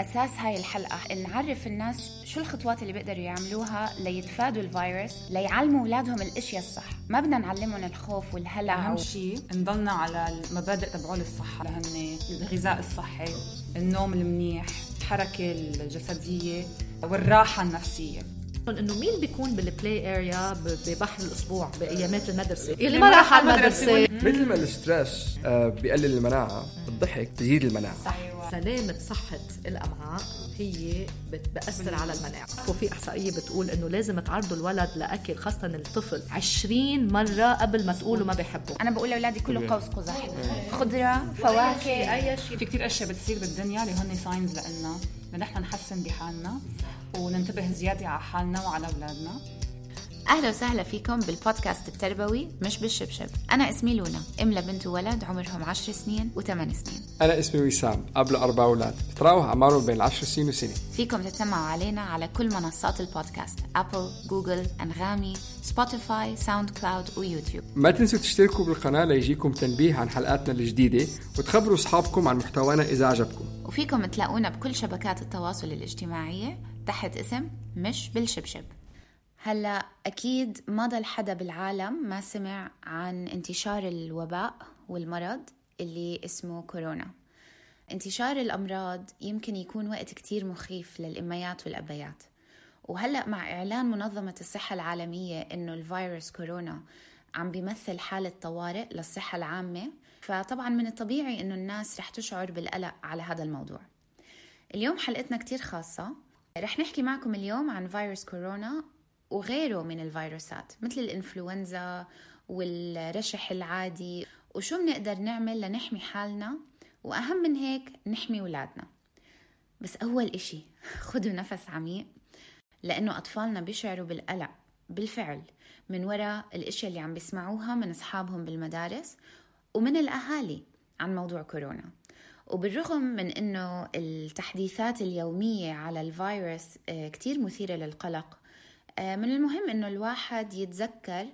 أساس هاي الحلقة نعرف الناس شو الخطوات اللي بيقدروا يعملوها ليتفادوا الفيروس ليعلموا أولادهم الإشياء الصح. ما بدنا نعلمهم الخوف والهلع أهم شيء نضلنا على المبادئ تبعول الصحة. لهن الغذاء الصحي النوم المنيح الحركة الجسدية والراحة النفسية. إنه مين بيكون بال play area ببحر الأسبوع بأيامات المدرسة؟ اللي ما راح على المدرسة. مثل ما ال stress آه، بيقلل المناعة الضحك بتزيد المناعة. صح. سلامة صحة الأمعاء هي بتأثر على المناعة. وفي إحصائية بتقول إنه لازم تعرضوا الولد لأكل خاصة الطفل 20 مرة قبل ما تقولوا ما بحبه أنا بقول لأولادي كله قوس قزح خضرة فواكه. أي شيء في كثير أشياء بتصير بالدنيا اللي هن signs لنا لنحن نحسن بحالنا. وننتبه زيادة على حالنا وعلى أولادنا. أهلا وسهلا فيكم بالبودكاست التربوي مش بالشبشب. أنا اسمي لونا أم لبنت وولد عمرهم 10 سنين و8 سنين. أنا اسمي وسام أب لأربع أولاد. بتراوح أعمارهم بين 10 سنين وسنة. فيكم تتسمعوا علينا على كل منصات البودكاست ابل جوجل أنغامي سبوتيفاي ساوند كلاود ويوتيوب ما تنسوا تشتركوا بالقناة ليجيكم تنبيه عن حلقاتنا الجديدة وتخبروا أصحابكم عن محتوانا إذا عجبكم. وفيكم تلاقونا بكل شبكات التواصل الاجتماعية تحت اسم مش بالشبشب. هلا أكيد ما ضل حدا بالعالم ما سمع عن انتشار الوباء والمرض اللي اسمه كورونا. انتشار الأمراض يمكن يكون وقت كتير مخيف للأميات والأبيات. وهلا مع إعلان منظمة الصحة العالمية إنه الفيروس كورونا عم بيمثل حالة طوارئ للصحة العامة فطبعا من الطبيعي إنه الناس رح تشعر بالقلق على هذا الموضوع. اليوم حلقتنا كتير خاصة رح نحكي معكم اليوم عن فيروس كورونا وغيره من الفيروسات مثل الإنفلونزا والرشح العادي. وشو بنقدر نعمل لنحمي حالنا؟ وأهم من هيك نحمي ولادنا. بس أول إشي خدوا نفس عميق لأنه أطفالنا بيشعروا بالقلق بالفعل من وراء الإشياء اللي عم بيسمعوها من أصحابهم بالمدارس ومن الأهالي عن موضوع كورونا. وبالرغم من أنه التحديثات اليومية على الفيروس آه، كتير مثيرة للقلق آه، من المهم إنه الواحد يتذكر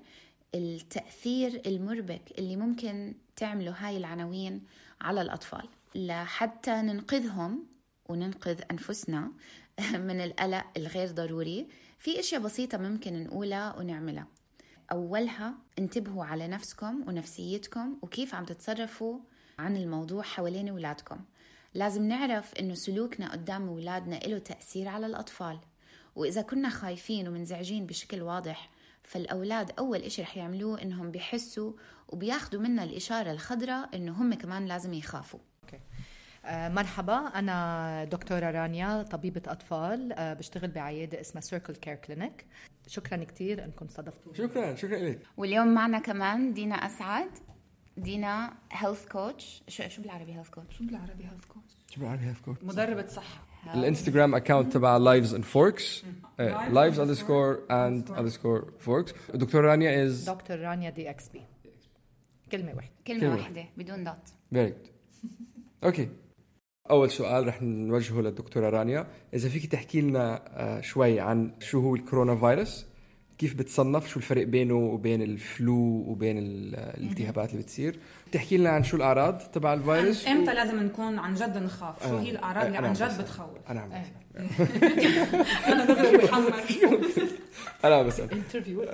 التأثير المربك اللي ممكن تعمله هاي العناوين على الأطفال. لحتى ننقذهم وننقذ أنفسنا من القلق الغير ضروري. في أشياء بسيطة ممكن نقولها ونعملها. أولها انتبهوا على نفسكم ونفسيتكم وكيف عم تتصرفوا عن الموضوع حوالين أولادكم لازم نعرف إنه سلوكنا قدام أولادنا له تأثير على الأطفال. وإذا كنا خايفين ومنزعجين بشكل واضح فالأولاد أول إشي رح يعملوه إنهم بيحسوا وبياخدوا منا الإشارة الخضراء إنه هم كمان لازم يخافوا. آه، مرحبا أنا دكتورة رانيا طبيبة أطفال آه، بشتغل بعيادة اسمها Circle Care Clinic شكرا كثير أنكم استضفتوا شكرا شكرا لك. واليوم معنا كمان دينا أسعد. دينا هيلث كوتش شو شو بالعربي هيلث كوتش؟ شو بالعربي هيلث كوتش؟ شو بالعربي هيلث كوتش؟ مدربة صحة. الانستغرام account تبع leaves and forks leaves underscore and underscore forks دكتور رانيا is دكتور رانيا DXB كلمة واحدة. كلمة, واحدة بدون dot very good okay أول سؤال رح نوجهه للدكتورة رانيا. إذا فيك تحكي لنا آه، شوي عن شو هو الكورونا فيروس؟ كيف بتصنف شو الفرق بينه وبين ال flu وبين الالتهابات اللي بتصير؟ تحكي لنا عن شو الأعراض تبع الفيروس؟ إمتى و... لازم نكون عن جد نخاف؟ شو هي الأعراض اللي عن جد بتخوف؟ أنا عم. أنا دغري محمد أنا بسأل. interview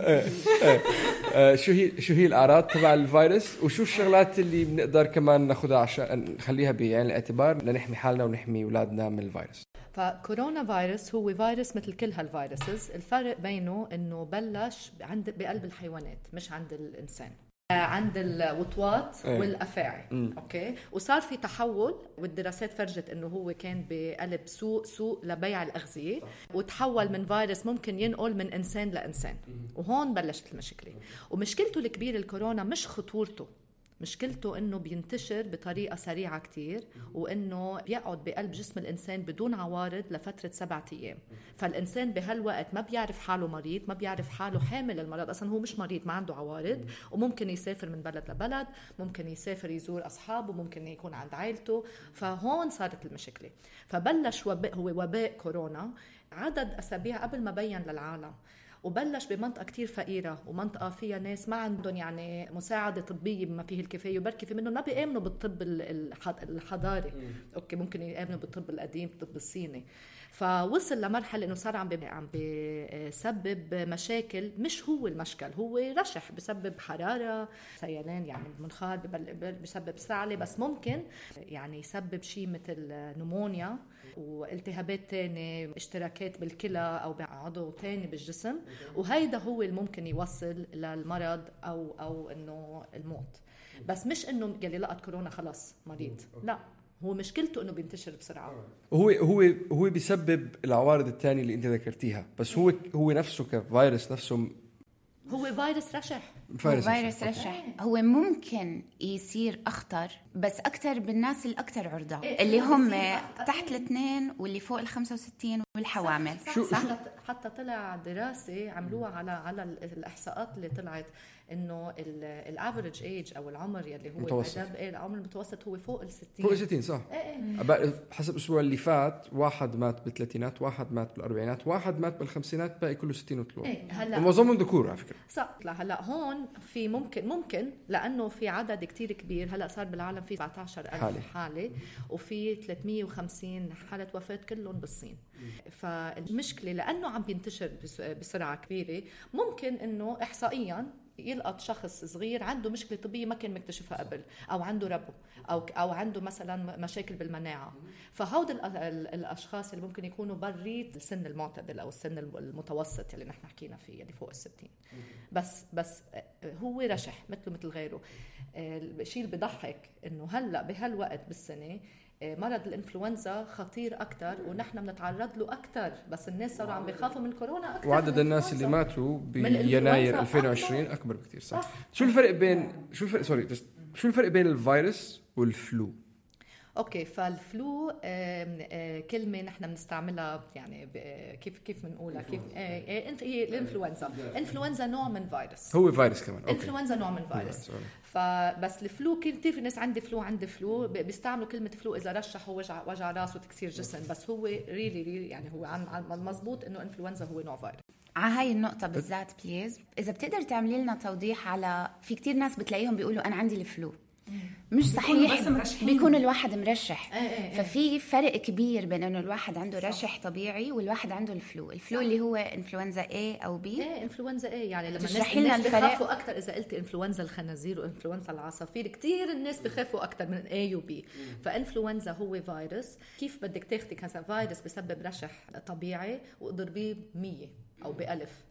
شو هي شو هي الأعراض تبع الفيروس؟ وشو الشغلات اللي بنقدر كمان ناخذها عشان نخليها بعين الاعتبار لنحمي حالنا ونحمي أولادنا من الفيروس؟ فكورونا فيروس هو فيروس مثل كل هال viruses الفرق بينه إنه بلش عند بقلب الحيوانات مش عند الإنسان. عند الوطواط إيه. والأفاعي okay؟ وصار في تحول والدراسات فرجت إنه هو كان بقلب سوق سوق لبيع الأغذية وتحول من فيروس ممكن ينقل من إنسان لإنسان. وهون بلشت المشكلة. ومشكلته الكبيرة الكورونا مش خطورته. مشكلته إنه بينتشر بطريقة سريعة كتير وإنه بيقعد بقلب جسم الإنسان بدون عوارض لفترة سبعة أيام. فالإنسان بهالوقت ما بيعرف حاله مريض ما بيعرف حاله حامل المرض أصلا هو مش مريض ما عنده عوارض. وممكن يسافر من بلد لبلد ممكن يسافر يزور أصحابه ممكن يكون عند عائلته. فهون صارت المشكلة. فبلش وباء هو وباء كورونا عدد أسابيع قبل ما بين للعالم. وبلش بمنطقة كتير فقيرة ومنطقة فيها ناس ما عندهم يعني مساعدة طبية بما فيه الكفاية وبركي في منهم ما بيآمنوا بالطب ال- الح- الحضاري. أوكي ممكن يآمنوا بالطب القديم الطب الصيني. فوصل لمرحلة إنه صار عم عم بيسبب مشاكل مش هو المشكل هو رشح بسبب حرارة سيلان يعني المنخار بسبب سعلة بس ممكن يعني يسبب شيء مثل نمونيا. والتهابات تانية اشتراكات بالكلى أو بعضو تاني بالجسم. وهيدا هو اللي ممكن يوصل للمرض أو أو إنه الموت. بس مش إنه يلي لقط كورونا خلص مريض. لا هو مشكلته إنه بينتشر بسرعة. هو هو هو بيسبب العوارض الثانية اللي أنت ذكرتيها. بس هو هو نفسه كفيروس نفسه هو فيروس رشح. فيروس فيروس رشح. هو ممكن يصير أخطر بس أكثر بالناس الاكثر عرضة إيه، اللي هو هم تحت الاثنين واللي فوق ال 65 والحوامل. شو- صح حتى حتى طلع دراسة عملوها على على ال- الإحصاءات اللي طلعت. إنه ال average age أو العمر يلي هو متوسط. إيه، العمر المتوسط هو فوق ال 60 فوق 60 صح. إيه إيه. حسب الأسبوع اللي فات واحد مات بالثلاثينات واحد مات بالأربعينات واحد مات بالخمسينات باقي كله 60 وطلوع. إيه هلأ. ومعظمهم ذكور على فكرة. صح. لا هلأ هون في ممكن ممكن لأنه في عدد كتير كبير. هلأ صار بالعالم في 17000 حالة. حاله, حالة وفي 350 حالة وفاة كلهم بالصين. فالمشكلة لأنه عم بينتشر بس- بسرعة كبيرة ممكن إنه احصائيا يلقط شخص صغير عنده مشكلة طبية ما كان مكتشفها قبل أو عنده ربو أو أو عنده مثلا مشاكل بالمناعة. فهود ال- ال- الأشخاص اللي ممكن يكونوا بريت السن المعتدل أو السن المتوسط اللي نحن حكينا فيه اللي فوق الستين. بس بس هو رشح مثله مثل غيره. الشيء اللي بضحك إنه هلأ بهالوقت بالسنة مرض الإنفلونزا خطير أكثر ونحن بنتعرض له أكثر بس الناس صاروا عم بيخافوا من كورونا أكثر وعدد الناس اللي ماتوا بيناير أكبر. 2020 أكبر بكثير صح صح. شو الفرق بين شو الفرق sorry شو الفرق بين الفيروس وال flu okay فال flu آه، كلمة نحن بنستعملها يعني ب- كيف كيف بنقولها؟ كيف آه، آه، انت هي الانفلونزا انفلونزا نوع من فيروس. هو فيروس كمان. okay. انفلونزا نوع من فيروس. فبس ال flu كثير في ناس عندي flu عندي flu. بيستعملوا كلمة flu إذا رشحوا وجع وجع راس وتكسير جسم. بس هو really really يعني هو عن عن المضبوط إنه انفلونزا هو نوع فيروس. على هاي النقطة بالذات please إذا بتقدر تعملي لنا توضيح على في كتير ناس بتلاقيهم بيقولوا أنا عندي ال flu. مش صحيح. بيكون الواحد مرشح. إيه إيه إيه. ففي فرق كبير بين إنه الواحد عنده رشح طبيعي والواحد عنده الفلو. الفلو اللي هو انفلونزا A أو B. إيه انفلونزا إيه يعني لما الناس, الناس؟ بخافوا أكثر إذا قلتي انفلونزا الخنازير وانفلونزا العصافير كثير الناس بخافوا أكثر من A و B. فانفلونزا هو فيروس. كيف بدك تاخذي كذا فيروس بسبب رشح طبيعي واضربيه ب 100 أو بألف؟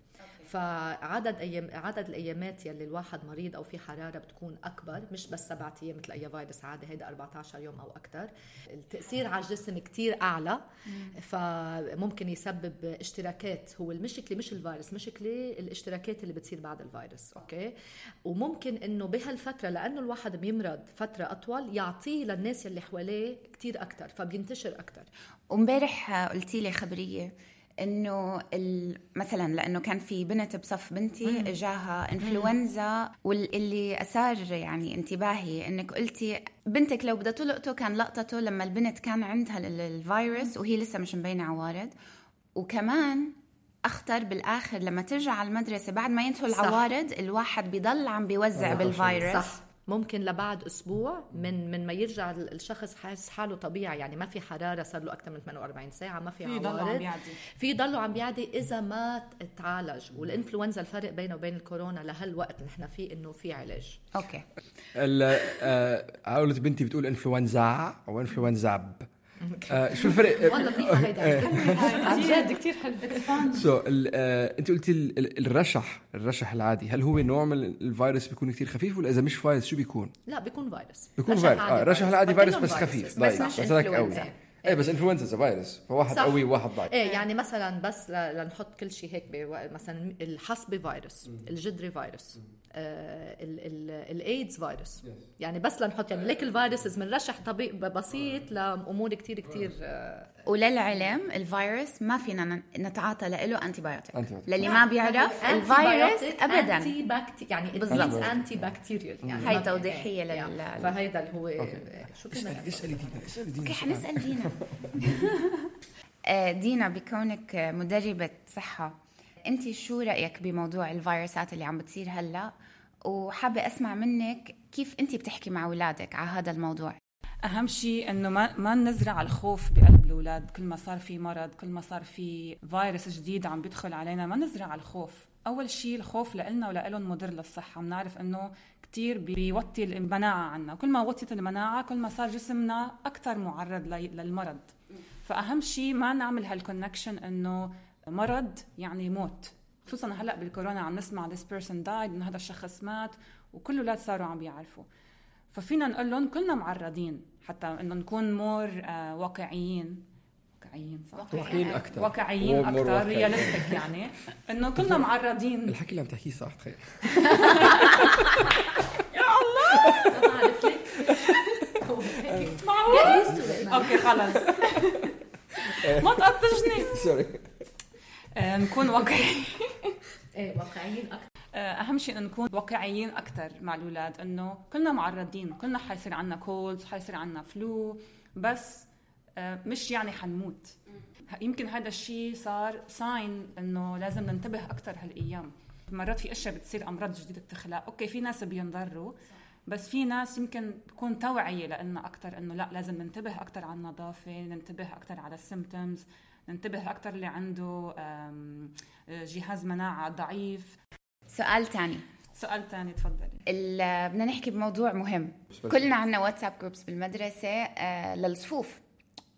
فعدد أيام عدد الأيامات يلي الواحد مريض أو في حرارة بتكون أكبر مش بس سبعة أيام مثل أي فيروس عادي هيدا 14 يوم أو أكثر التأثير على الجسم كتير أعلى فممكن يسبب اشتراكات. هو المشكلة مش الفيروس مشكله الاشتراكات اللي بتصير بعد الفيروس أوكي؟ وممكن إنه بهالفترة لأنه الواحد بيمرض فترة أطول يعطيه للناس يلي حواليه كتير أكثر فبينتشر أكثر وامبارح قلتي لي خبرية إنه مثلا لأنه كان في بنت بصف بنتي إجاها انفلونزا واللي اثار يعني انتباهي إنك قلتي بنتك لو بدها تلقطه كان لقطته لما البنت كان عندها ال- الفيروس وهي لسه مش مبينة عوارض وكمان أخطر بالآخر لما ترجع على المدرسة بعد ما ينتهوا. العوارض الواحد بيضل عم بيوزع بالفيروس. صح. ممكن لبعد أسبوع من من ما يرجع الشخص حاسس حاله طبيعي. يعني ما في حرارة صار له أكثر من 48 ساعة ما في في ضل عم عوارض. بيعدي. في ضلوا عم بيعدي إذا ما تعالج والإنفلونزا الفرق بينه وبين الكورونا لهالوقت اللي نحن فيه إنه في علاج. أوكي. ال- آه، عائلة بنتي بتقول إنفلونزا أو انفلونزاب آه شو الفرق؟ والله منيحه هيدا عن جد كثير حلو so آه انت قلتي ال- ال- الرشح الرشح العادي. هل هو نوع من الفيروس بيكون كتير خفيف؟ ولا إذا مش فيروس شو بيكون؟ لا بيكون فيروس. بيكون فيروس. آه رشح العادي فيروس بس خفيف. بس ضعيف مش بس هيك قوي. إنفلونزا. إيه بس إنفلونزا فيروس. فواحد صح. قوي وواحد ضعيف. إيه يعني مثلا بس ل- لنحط كل شيء هيك مثلا الحصبه فيروس الجدري فيروس. آه الايدز فيروس يعني بس لنحط يعني ليك ال viruses بنرشح طبيب بسيط لأمور كتير كتير آه وللعلم الفيروس ما فينا نتعاطى له antibiotic. للي ما بيعرف الفيروس ابدا. anti-bacte يعني بالضبط. antibacterial يعني توضيحية إيه، لل- يعني فهيدا اللي هو شو كنا اسألي دينا اسألي دينا okay حنسأل دينا. آه، دينا بكونك آه، مدربة صحة انت شو رأيك بموضوع الفيروسات اللي عم بتصير هلأ؟ وحابة أسمع منك كيف انت بتحكي مع أولادك على هذا الموضوع؟ أهم شيء إنه ما ما نزرع الخوف بقلب الأولاد. كل ما صار في مرض كل ما صار في فيروس جديد عم بيدخل علينا ما نزرع الخوف. أول شيء الخوف لنا ولهم مضر للصحة. بنعرف إنه كتير بيوطي المناعة عنا. كل ما وطيت المناعة كل ما صار جسمنا أكثر معرض للمرض. فأهم شيء ما نعمل هال connection إنه مرض يعني موت. خصوصا هلأ بالكورونا عم نسمع this person died إنه هذا الشخص مات وكل الأولاد صاروا عم بيعرفوا. ففينا نقول لهم كلنا معرضين حتى إنه نكون more آه واقعيين. واقعيين صح؟ واقعيين أكثر واقعيين أكثر realistic يعني. إنه كلنا معرضين. الحكي اللي عم تحكيه صح تخيل. معقول؟ okay خلص. ما تقطشني sorry نكون واقعيين. إيه واقعيين أكثر آه، أهم شيء انه نكون واقعيين أكثر مع الأولاد إنه كلنا معرضين كلنا حيصير عنا colds حيصير عنا flu بس آه، مش يعني حنموت. يمكن هذا الشيء صار sign إنه لازم ننتبه أكثر هالأيام. مرات في أشياء بتصير أمراض جديدة بتخلق. okay في ناس بينضروا بس في ناس يمكن تكون توعية لنا أكثر إنه لأ لازم ننتبه أكثر على النظافة ننتبه أكثر على ال symptoms ننتبه أكثر اللي عنده جهاز مناعة ضعيف. سؤال تاني. سؤال ثاني تفضلي. ال- بدنا نحكي بموضوع مهم. كلنا عنا واتساب groups بالمدرسة آه، للصفوف.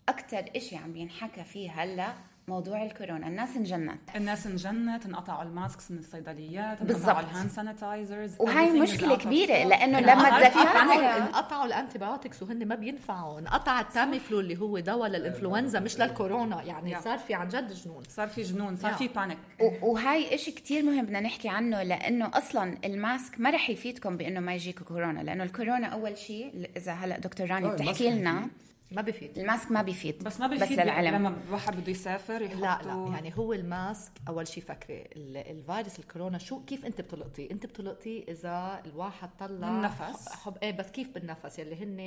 أكثر إشي عم بينحكى فيه هلأ موضوع الكورونا. الناس انجنت. الناس انجنت انقطعوا ال masks من الصيدليات بالضبط. انقطعوا ال hand سانيتايزرز وهي مشكلة كبيرة لأنه لما صار في panic. الدكاترة انقطعوا ال antibiotics وهن ما بينفعوا. انقطع التاميفلو اللي هو دواء للإنفلونزا مش للكورونا. يعني. صار في عن جد جنون. صار في جنون صار. في panic و- وهاي إشي كتير مهم بدنا نحكي عنه لأنه أصلا ال mask ما رح يفيدكم بأنه ما يجيكم كورونا لأنه الكورونا أول شيء إذا هلأ دكتور راني آه، بتحكي لنا ما بفيد ال mask ما بيفيد. بس ما بيفيد بس للعلم. لما الواحد بده يسافر لا يحطوا لا يعني هو ال mask أول شيء فكري ال- الفيروس الكورونا شو كيف أنت بتلقطيه؟ أنت بتلقطيه إذا الواحد طلع بالنفس. حب إيه بس كيف بالنفس؟ يلي هن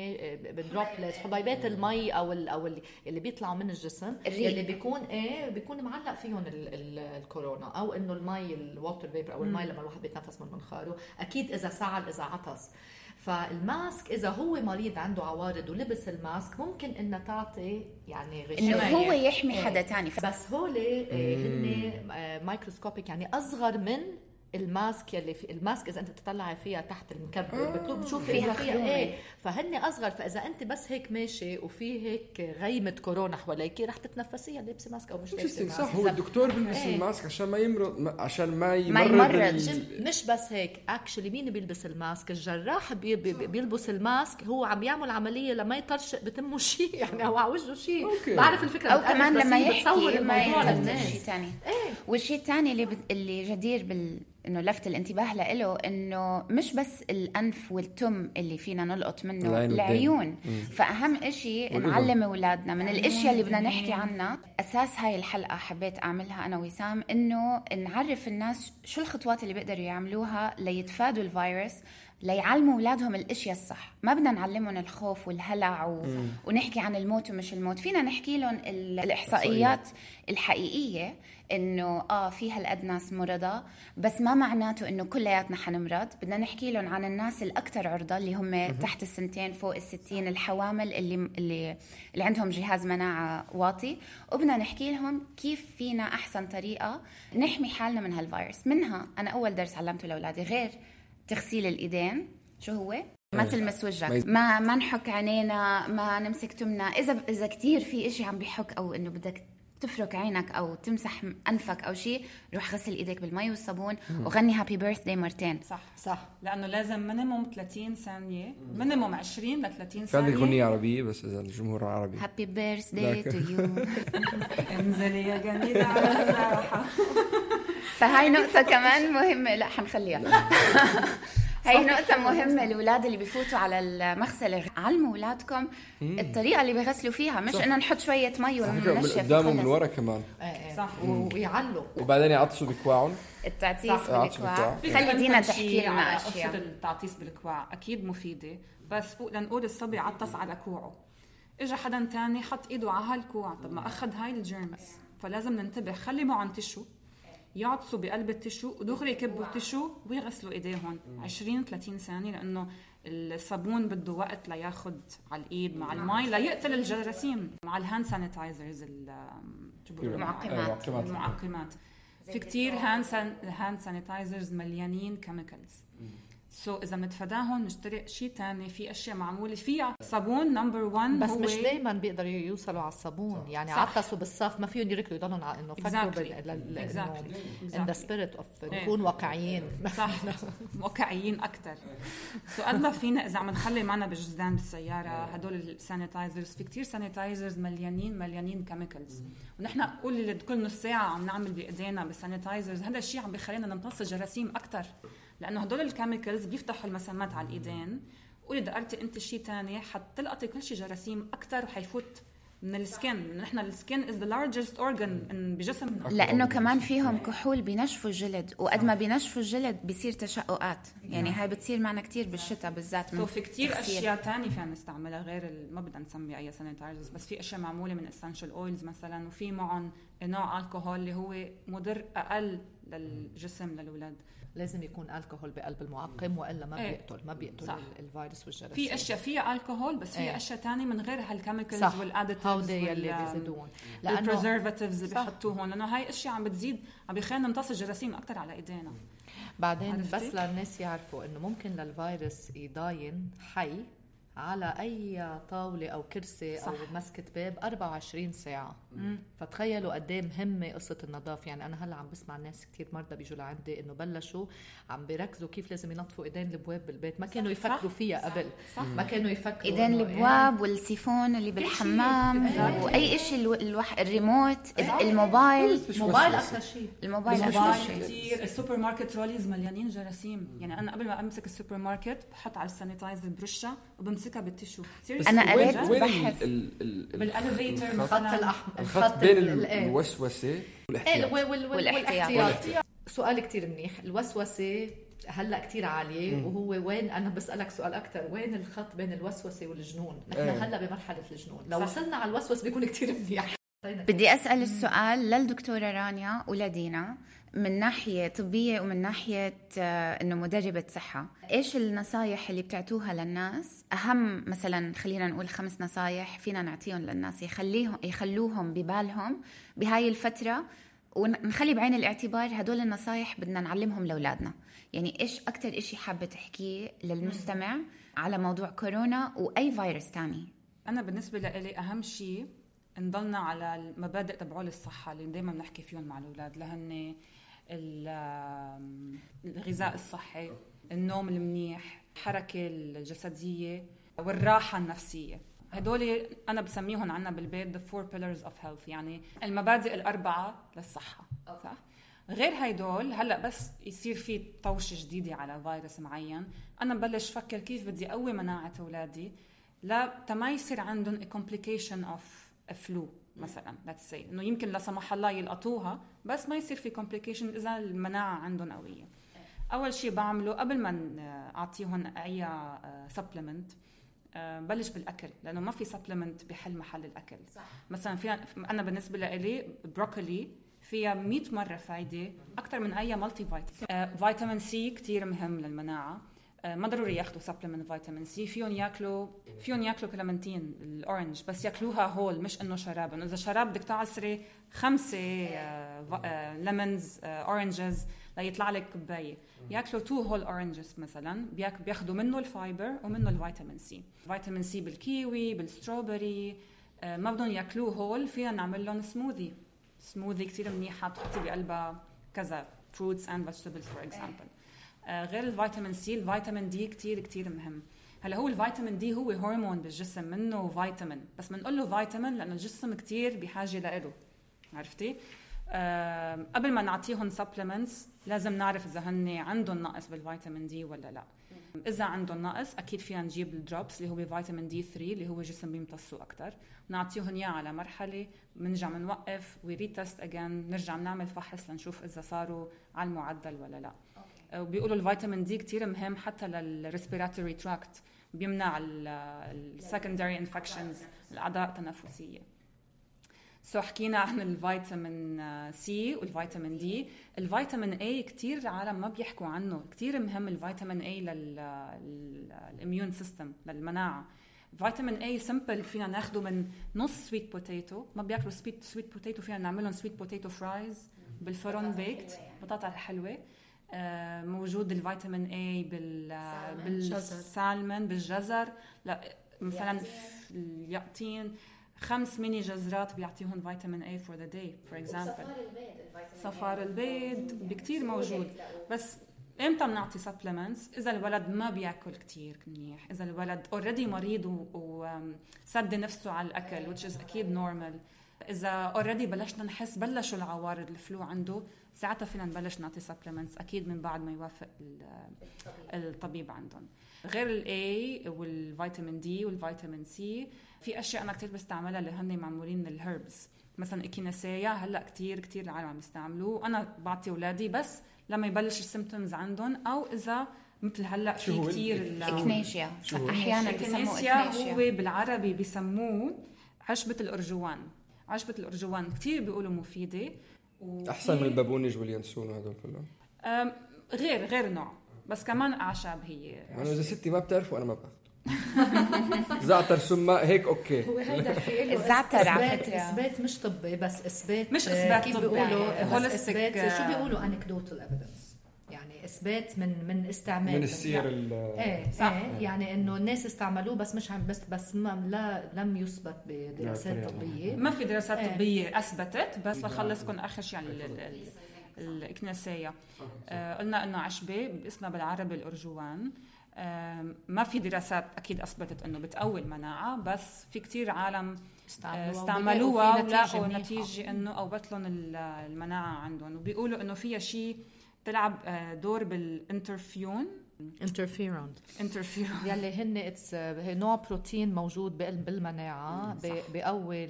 بال droplets حبيبات المي أو ال أو اللي, اللي بيطلعوا من الجسم الريق. يلي بيكون إيه بيكون معلق فيهم ال ال الكورونا. أو إنه المي ال water vapor أو المي لما الواحد بيتنفس من منخاره. أكيد إذا سعل إذا عطس. فال mask إذا هو مريض عنده عوارض ولبس ال mask ممكن انها تعطي يعني إنه غشاوة. هو يحمي إيه. حدا تاني ف- بس هول آه، هن microscopic يعني أصغر من ال mask يلي في ال mask إذا أنت بتطلعي فيها تحت المكبر بتشوف بتشوفي فيها فيها. إيه فهن أصغر فإذا أنت بس هيك ماشي وفي هيك غيمة كورونا حواليك رح تتنفسيها لابسة mask أو مش لابسة. mask صح هو الدكتور بيلبس إيه. ال mask عشان ما يمرض عشان ما يمرض ما يمرض. مش بس هيك actually مين بيلبس ال mask الجراح بي بي بيلبس ال mask هو عم يعمل عملية لما يطرشق بتمه شيء يعني أو على وجهه شيء أوكي. بعرف الفكرة أو كمان لما يحكي بتصور ما الموضوع للناس شيء ثاني إيه والشيء الثاني اللي. اللي جدير بال إنه لفت الانتباه له إنه مش بس الأنف والتم اللي فينا نلقط منه العيون. فأهم إشي والأذن. نعلم أولادنا من الإشياء اللي بدنا نحكي عنها. أساس هاي الحلقة حبيت أعملها أنا وسام إنه نعرف الناس شو الخطوات اللي بيقدروا يعملوها ليتفادوا الفيروس ليعلموا أولادهم الإشياء الصح. ما بدنا نعلمهم الخوف والهلع و... ونحكي عن الموت ومش الموت. فينا نحكي لهم ال... الإحصائيات. الحقيقية إنه آه في هالقد ناس مرضى بس ما معناته إنه كلياتنا حنمرض. بدنا نحكي لهم عن الناس الأكثر عرضة اللي هم تحت السنتين فوق الستين الحوامل اللي اللي اللي عندهم جهاز مناعة واطي. وبدنا نحكي لهم كيف فينا أحسن طريقة نحمي حالنا من هالفيروس. منها أنا أول درس علمته لأولادي غير تغسيل الإيدين. شو هو؟ ما إيه. تلمس ما وجهك ما ما نحك عينينا ما نمسك تمنا. اذا إذا كثير في إشي عم بيحك أو إنه بدك تفرك عينك أو تمسح أنفك أو شيء روح غسل إيديك بالمي والصابون وغني happy birthday مرتين. صح صح. لأنه لازم minimum 30 ثانية minimum 20 ل 30 في عندك ثانية. أغنية عربية بس إذا الجمهور عربي. هابي بيرث داي تو يو انزلي يا جميلة. على الساحه فهاي نقطة كمان مهمة. لا حنخليها. هاي نقطة مهمة الأولاد اللي بفوتوا على المغسلة. علموا أولادكم الطريقة اللي بيغسلوا فيها مش إنه نحط شوية مي من وننشف قدام ومن وخلص. ورا كمان. إيه إيه. صح. ويعلوا وبعدين يعطسوا بكواعهم. التعتيس صح. بالكواع. خلي دينا تحكي لنا على قصة أشياء التعطيس بالكواع أكيد مفيدة. بس لنقول الصبي عطس على كوعه. اجى حدا تاني حط إيده على هالكوع طب ما أخذ هاي الجيرمز فلازم ننتبه. خلي معهم تشو. يعطسوا بقلب التشو ودغري يكبوا التشو ويغسلوا إيديهم 20 30 ثانية لأنه الصابون بده وقت لياخد على الإيد مع المي ليقتل الجراثيم. مع ال hand sanitizers شو بيقولوا؟ المعقمات. معقمات. المعقمات. في كتير hand san hand sanitizers مليانين chemicals so إذا بنتفاداهم نشتري شيء تاني في أشياء معمولة فيها. صابون number 1 بس هو مش دايما بيقدروا يوصلوا على الصابون. يعني صح. عطسوا بالصف ما فيهم يركضوا يضلوا على إنه فكروا Exactly. in the. spirit of إيه. نكون واقعيين. صح. واقعيين أكثر so قد ما فينا إذا عم نخلي معنا بالجزدان بالسيارة هدول ال sanitizers في كتير sanitizers مليانين مليانين chemicals ونحن قول كل نص ساعة عم نعمل بإيدينا بال sanitizers هذا الشيء عم بيخلينا نمتص الجراثيم أكثر لأنه هدول ال chemicals بيفتحوا المسامات على الإيدين. قولي دقّرتي أنت شيء تاني حتلقطي كل شيء جراثيم أكثر وحيفوت من ال skin نحن ال skin is the largest organ بجسمنا لأنه كمان فيهم كحول بينشفوا الجلد. وقد ما بينشفوا الجلد بيصير تشققات. يعني هاي بتصير معنا كتير بالشتاء بالذات من so في كتير تغسيل. أشياء تانية فينا نستعملها غير ال- ما بدنا نسمي أي sanitizers بس في أشياء معمولة من essential oils مثلا وفي معهم نوع الكحول اللي هو مضر أقل للجسم للاولاد لازم يكون الكحول بقلب المعقم وإلا ما إيه. بيقتل ما بيقتل صح. ال- الفيروس والجراثيم في أشياء فيها الكحول بس في إيه. أشياء تانية من غير هال chemicals صح وال additives هودي يلي بيزيدون لأنه ال preservatives اللي صح. بيحطوهم لأنه هاي أشياء عم بتزيد عم بيخلينا نمتص الجراثيم أكثر على إيدينا بعدين؟ بس للناس يعرفوا إنه ممكن للفيروس يضاين حي على أي طاولة أو كرسي أو صح. مسكة باب 24 ساعة فتخيلوا قد إيه مهمه قصة النظافة. يعني أنا هلأ عم بسمع ناس كثير مرضى بيجوا لعندي إنه بلشوا عم بيركزوا كيف لازم ينظفوا إيدين الابواب بالبيت. ما كانوا يفكروا فيها قبل. صح. ما كانوا يفكروا إيدين إنه الابواب والسيفون اللي بالحمام وأي شيء ألو... الوح... الريموت الموبايل. موبايل أكثر شيء الموبايل أكثر الموبايل شيء. كثير ال supermarket trolleys مليانين جراثيم. يعني أنا قبل ما أمسك السوبر ماركت بحط على ال sanitizer برشها وبمسكها بال tissue. أنا قريت بحث. ال- ال- ال- بال elevator الخط الأحمر. الخط بين إيه. الوسوسة إيه والاحتياط. وال- وال- والاحتياط. سؤال كتير منيح. الوسوسة هلأ كتير عالية وهو وين؟ أنا بسألك سؤال أكثر وين الخط بين الوسوسة والجنون؟ نحن إيه. هلأ بمرحلة الجنون. لو صح. وصلنا على الوسوسة بيكون كتير منيح. بدي أسأل السؤال للدكتورة رانيا ولدينا. من ناحية طبية ومن ناحية آه، إنه مدربة صحة. إيش النصايح اللي بتعطوها للناس؟ أهم مثلا خلينا نقول خمس نصايح فينا نعطيهم للناس يخليهم يخلوهم ببالهم بهاي الفترة ونخلي بعين الاعتبار هدول النصايح بدنا نعلمهم لأولادنا. يعني إيش أكثر إشي حابة تحكيه للمستمع على موضوع كورونا وأي فيروس تاني؟ أنا بالنسبة لي أهم شيء نضلنا على المبادئ تبعول الصحة اللي دائما بنحكي فيهم مع الأولاد لهن الغذاء الصحي النوم المنيح الحركه الجسدية والراحة النفسية. هدول أنا بسميهم عنا بالبيت the four pillars of health يعني المبادئ الأربعة للصحة صح؟ غير هيدول هلأ بس يصير في طوشه جديده على فيروس معين. أنا ببلش فكر كيف بدي أقوي مناعة أولادي لا ما يصير عندهم a complication of a flu. مثلا let's say إنه يمكن لا سمح الله يلقطوها بس ما يصير في complication إذا المناعة عندهم قوية. أول شيء بعمله قبل ما أعطيهم أي supplement بلش بالأكل لأنه ما في supplement بحل محل الأكل. صح. مثلا في أنا بالنسبة لي بروكولي فيها 100 مرة فايدة أكثر من أي multivitamin آه، vitamin C كثير مهم للمناعة. آه، ما ضروري ياخذوا supplement vitamin C فيهم ياكلوا فيهم ياكلوا كلمنتين ال orange بس ياكلوها whole مش إنه شراب انه إذا شراب بدك تعصري خمسة lemons oranges ليطلع لك كوباية. ياكلوا two whole oranges مثلا بياخذوا منه ال fiber ومنه ال vitamin C vitamin C بالكيوي بال strawberry آه، ما بدهم ياكلوه whole فينا نعمل لهم smoothie smoothie كثير منيحه بتحطي بقلبها كذا fruits and vegetables for example غير ال vitamin C ال vitamin D كثير كثير مهم. هلا هو ال vitamin D هو هرمون بالجسم منه فيتامين. بس بنقول له فيتامين لأنه الجسم كثير بحاجة له عرفتي؟ أه قبل ما نعطيهم supplements لازم نعرف إذا هن عندهم نقص بال vitamin D ولا لا. إذا عندهم نقص أكيد فينا نجيب ال drops اللي هو vitamin D 3 اللي هو الجسم بيمتصه أكثر نعطيهم إياه على مرحلة بنرجع بنوقف و retest again نرجع بنعمل فحص لنشوف إذا صاروا على المعدل ولا لا. وبيقولوا ال vitamin D كثير مهم حتى لل respiratory tract بيمنع ال secondary infections الأعضاء التنفسية. so حكينا عن الفيتامين C والفيتامين D الفيتامين A كثير العالم ما بيحكوا عنه. كثير مهم الفيتامين A لل immune system للمناعة. فيتامين A simple فينا ناخده من نص sweet potato ما بياكلوا sweet sweet potato فينا نعملهم sweet potato fries بالفرن baked بطاطا الحلوه موجود الفيتامين A بال بالسالمون بالجزر. لا مثلا اليقطين خمس ميني جزرات بيعطيهم فيتامين A for the day for example صفار البيض بكثير موجود. بس إمتى بنعطي supplements إذا الولد ما بيأكل كثير منيح. إذا الولد already مريض وسد نفسه على الأكل which is أكيد normal إذا already بلشنا نحس بلشوا العوارض ال flu عنده ساعتها فينا نبلش نعطي supplements أكيد من بعد ما يوافق الطبيب عندهم. غير ال A والفيتامين D والفيتامين C في أشياء أنا كثير بستعملها اللي هن معمولين من ال herbs مثلا echinacea هلأ كثير كثير العالم عم يستعملوه. أنا بعطي أولادي بس لما يبلش ال symptoms عندهم أو إذا مثل هلأ في كثير echinacea أحيانا echinacea هو بالعربي بسموه عشبة الأرجوان. عشبة الأرجوان كثير بيقولوا مفيدة. أحسن من البابونج واليانسون وهدول كلهم. غير غير نوع. بس كمان أعشاب هي. يعني إذا ستي ما بتعرفوا أنا ما باخذ زعتر سماء هيك أوكي. هو هيدا في الزعتر على فكرة. إثبات مش طبي بس إثبات مش إثبات كيف بيقولوا إثبات شو بيقولوا؟ anecdotal evidence يعني إثبات من من استعمال من السير إيه صح. إيه. يعني إنه الناس استعملوه بس مش عم بس بس ما لا لم يثبت بدراسات طبية. ما في دراسات إيه. طبية أثبتت بس لخلصكم آخر شيء يعني ال echinacea آه قلنا إنه عشبة باسمها بالعربي الأرجوان. ما في دراسات أكيد أثبتت إنه بتقوي المناعة بس في كتير عالم استعملوها ولقوا نتيجة إنه قوت لهم المناعة عندهم. وبيقولوا إنه فيها شيء تلعب آه، دور بال interferon. interferon interferon يلي هن it's نوع بروتين موجود بالمناعة بقوي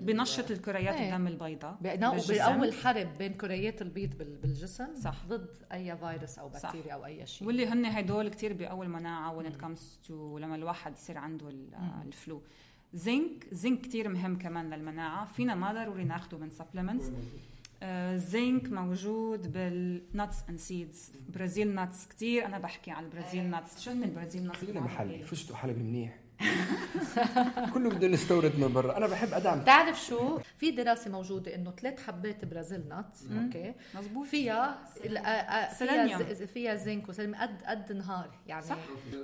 بنشط الكريات إيه. الدم البيضاء بقوي الحرب بين كريات البيض بالجسم صح. ضد أي فيروس أو بكتيريا أو أي شيء. واللي هن هدول كثير بقوي المناعة when it comes to لما الواحد يصير عنده ال flu. zinc zinc كثير مهم كمان للمناعة. فينا ما ضروري ناخده من supplements zinc موجود بال nuts and seeds Brazil nuts كثير أنا بحكي على ال Brazil nuts شو هن ال Brazil nuts خلينا محلي. فستق حلبي منيح. كله بده نستورد من برا. أنا بحب أدعم. بتعرف شو؟ في دراسة موجودة إنه ثلاث حبات Brazil nut أوكي. مزبوط فيها فيها فيها zinc و selenium قد قد نهار يعني. صح.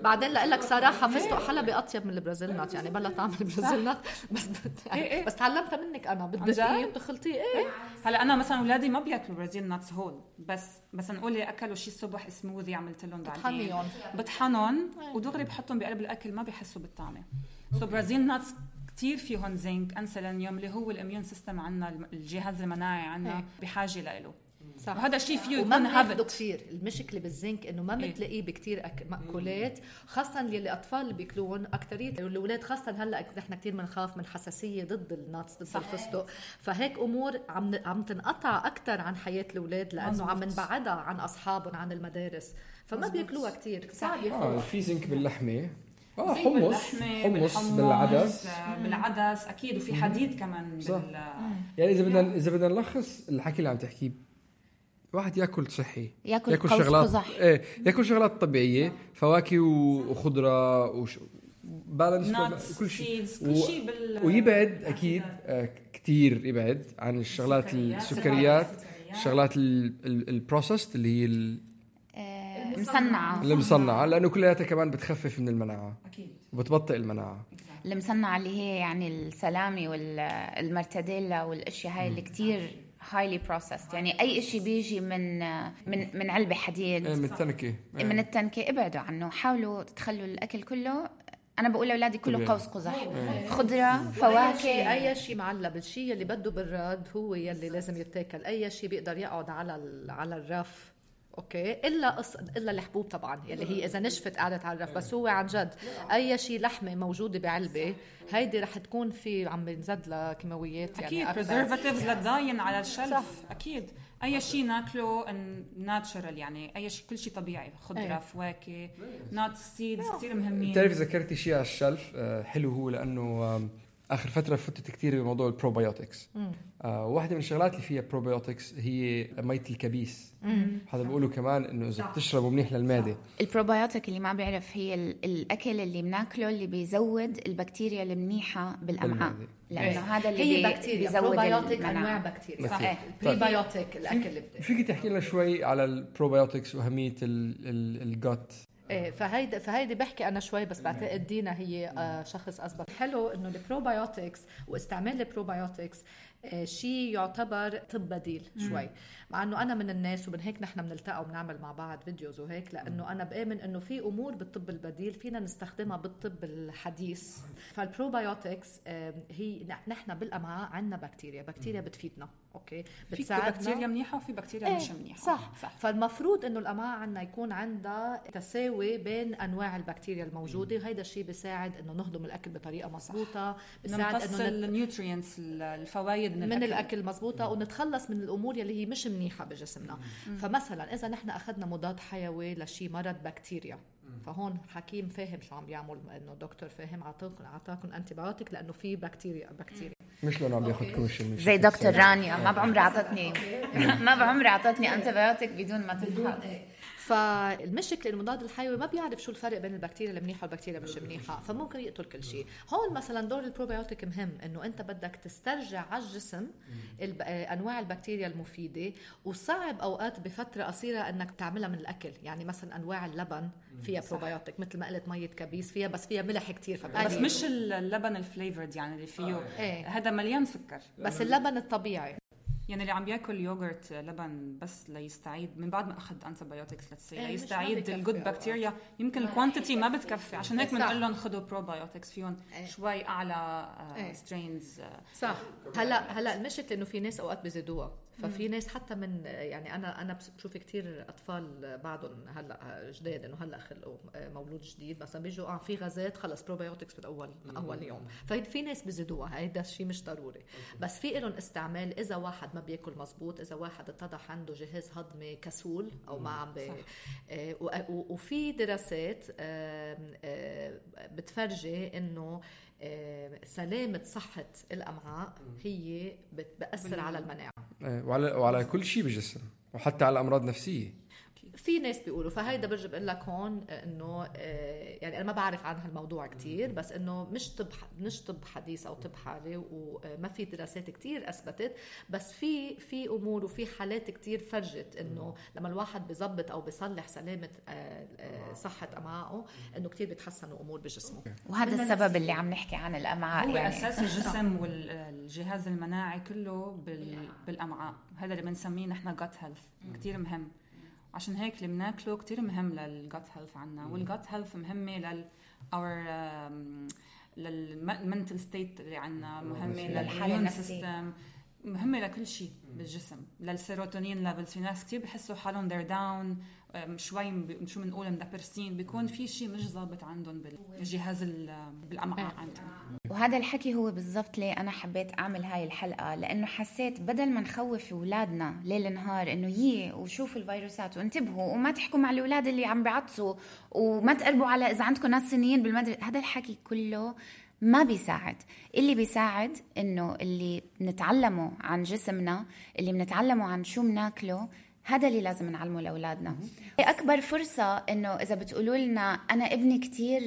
بعدين لأقول لك صراحة فستق حلبي أطيب من ال Brazil nut يعني بلا طعم ال Brazil nut بس يعني إيه،, إيه. بس تعلمتها منك أنا. بدقيه وبتخلطيه إيه, إيه. هلا أنا مثلا أولادي ما بياكلوا Brazil nuts هول بس بس نقول لي أكلوا شيء الصبح سموذي عملت لهم بعدين. بطحنهم ودغري بحطهم بقلب الأكل ما بيحسوا بالطعمة. so Brazil nuts كثير فيهم zinc and selenium اللي هو ال immune system عندنا الجهاز المناعي عندنا إيه. بحاجة له صح. وهذا الشيء فيه يكون هابط كثير. المشكلة بالزنك إنه ما إيه. بتلاقيه بكثير أك... مأكولات خاصه اللي الاطفال اللي بياكلون اكثريه الأولاد خاصه هلأ نحن كثير بنخاف من حساسيه ضد ال nuts ضد الفستق. فهيك أمور عم عم تنقطع أكثر عن حياة الأولاد لأنه عم نبعدها عن أصحابهم عن المدارس. فما بياكلوها كثير. صعب آه في زنك باللحمة. آه حمص. حمص بالعدس. بالعدس. أكيد. وفي حديد كمان. بال يعني إذا بدنا إذا بدنا نلخص الحكي اللي عم تحكيه الواحد ياكل صحي ياكل ياكل شغلات قزح. إيه ياكل شغلات طبيعية فواكه و- وخضرة وش... بالانس كل شيء. كل شيء بال- ويبعد أكيد آه كثير يبعد عن الشغلات السكريات. الشغلات ال processed اللي هي ال- آه، مصنعه المصنعة. لأنه كلياتها كمان بتخفف من المناعة. أكيد. وبتبطئ المناعة. المصنعة اللي هي يعني السلامي والمرتديلا والأشياء هاي اللي كتير highly processed يعني أي شيء بيجي من من من علبة حديد. إيه، من التنكة. إيه. من التنكة. ابعدوا عنه. حاولوا تخلوا الأكل كله. أنا بقول لأولادي كله. قوس قزح. خضرة فواكه. أي شيء معلب. الشيء اللي بده براد هو يلي لازم يتاكل. أي شيء بيقدر يقعد على ال- على الرف. أوكي. إلا قص... إلا الحبوب طبعا يلي هي إذا نشفت قعدت على الرف بس هو عن جد أي شيء لحمة موجودة بعلبة هيدي رح تكون في عم بنزيد لها كيماويات يعني أكيد. preservatives لتزيد على ال shelf. أكيد. أي شيء ناكله natural يعني أي شيء كل شيء طبيعي. خضرة إيه. فواكه nuts seeds كثير مهمين. بتعرف ذكرتي شيء على ال shelf آه، حلو هو لأنه آخر فترة فتت كثير بموضوع ال probiotics آه واحدة من الشغلات اللي فيها probiotics هي ميه الكبيس. هذا بيقولوا كمان إنه إذا بتشربه منيح للمعدة. البروبايوتيك اللي ما بيعرف هي ال- الأكل اللي بناكله اللي بيزود البكتيريا المنيحة بالامعاء. لأنه هذا اللي هي بكتيريا بيزود بروبايوتيك. أنواع بكتيريا. صح. صح prebiotic الأكل اللي فيك تحكي لنا شوي على ال probiotics وأهمية ال gut إيه فهيدي فهيدي بحكي أنا شوي بس بعتقد دينا هي آه شخص اسبق حلو إنه ال probiotics واستعمال ال probiotics آه شيء يعتبر طب بديل شوي. مع إنه أنا من الناس ومن هيك نحن بنلتقى وبنعمل مع بعض videos وهيك لأنه أنا بآمن إنه في أمور بالطب البديل فينا نستخدمها بالطب الحديث. فال probiotics هي نحن بالأمعاء عندنا بكتيريا بكتيريا بتفيدنا. أوكي. في بكتيريا منيحة وفي بكتيريا إيه، مش منيحة. صح. صح. فالمفروض إنه الأمعاء عندنا يكون عندها تساوي بين أنواع البكتيريا الموجودة وهيدا الشيء بيساعد إنه نهضم الأكل بطريقة مضبوطه بيساعد إنه نت... ال nutrients الفوائد من, من الأكل. مضبوطه ونتخلص من الأمور يلي هي مش منيحة بجسمنا. فمثلا إذا نحن أخذنا مضاد حيوي لشي مرض بكتيريا فهون حكيم فاهم شو عم بيعمل إنه دكتور فاهم اعطاكم اعطاكم antibiotic لأنه في بكتيريا بكتيريا مش لأنه عم ياخذ commission زي دكتور رانيا ما بعمري اعطتني ما بعمري اعطتني antibiotic بدون ما تفحص فالمشكلة المضاد الحيوي ما بيعرف شو الفرق بين البكتيريا المنيحة والبكتيريا مش منيحة فممكن يقتل كل شيء. هون مثلا دور البروبيوتيك مهم إنه أنت بدك تسترجع على الجسم. آه، أنواع البكتيريا المفيدة وصعب أوقات بفترة قصيرة إنك تعملها من الأكل. يعني مثلا أنواع اللبن فيها بروبيوتيك مثل ما قلت مية كبيس فيها بس فيها ملح كتير بس. مش اللبن ال flavored يعني اللي فيه. إيه. هذا مليان سكر. بس اللبن الطبيعي. يعني اللي عم بياكل يوغرت لبن بس ليستعيد من بعد ما أخذ antibiotics let's say ليستعيد ال good. بكتيريا يمكن ال quantity ما بتكفي عشان هيك. بنقول لهم خذوا probiotics فيهم إيه. شوي أعلى إيه. strains صح هلا هلأ المشكلة إنه في ناس أوقات بزيدوها ففي ناس حتى من يعني أنا أنا بشوف كثير أطفال بعضهم هلأ جداد إنه هلأ خلقوا مولود جديد مثلا بيجوا آه في غازات خلص probiotics من أول من أول يوم. ففي ناس بزيدوها هيدا الشيء مش ضروري. بس في لهم استعمال إذا واحد ما بياكل مزبوط إذا واحد اتضح عنده جهاز هضمي كسول أو ما عم آه، وفي دراسات آه، بتفرجي إنه سلامة صحة الأمعاء هي بتأثر على المناعة. إيه، وعلى وعلى كل شيء بالجسم وحتى على امراض نفسيه في ناس بيقولوا فهيدا برجع بقول لك هون إنه آه، يعني أنا ما بعرف عن هالموضوع كتير بس إنه مش طب مش طب حديث أو طب حالي وما في دراسات كتير أثبتت بس في في أمور وفي حالات كتير فرجت إنه لما الواحد بيظبط أو بيصلح سلامة آه، آه، صحة امعائه إنه كتير بيتحسنوا أمور بجسمه. وهذا السبب اللي عم نحكي عن الأمعاء هو يعني. أساس الجسم والجهاز المناعي كله بال... بالأمعاء. هذا اللي بنسميه نحن gut health كثير مهم. عشان هيك اللي بناكله كثير مهم لل gut health عنا. وال gut health مهمة لل or لل mental state اللي عنا. مهمة النفسية. system مهمه لكل شيء بالجسم. لل serotonin levels في ناس كثير بحسوا حالهم they're down أم، شوي شو بنقول مدبرسين بيكون في شيء مش ظابط عندهم بالجهاز ال- بالأمعاء عندهم. وهذا الحكي هو بالضبط ليه أنا حبيت أعمل هاي الحلقة لأنه حسيت بدل ما نخوف أولادنا ليل نهار إنه يي وشوفوا الفيروسات وانتبهوا وما تحكوا مع الأولاد اللي عم بيعطسوا وما تقربوا على إذا عندكم ناس سنيين بالمدرسة. هذا الحكي كله ما بيساعد. اللي بيساعد إنه اللي بنتعلمه عن جسمنا اللي بنتعلمه عن شو بناكله هذا اللي لازم نعلمه لأولادنا. أكبر فرصة إنه إذا بتقولوا لنا أنا ابني كتير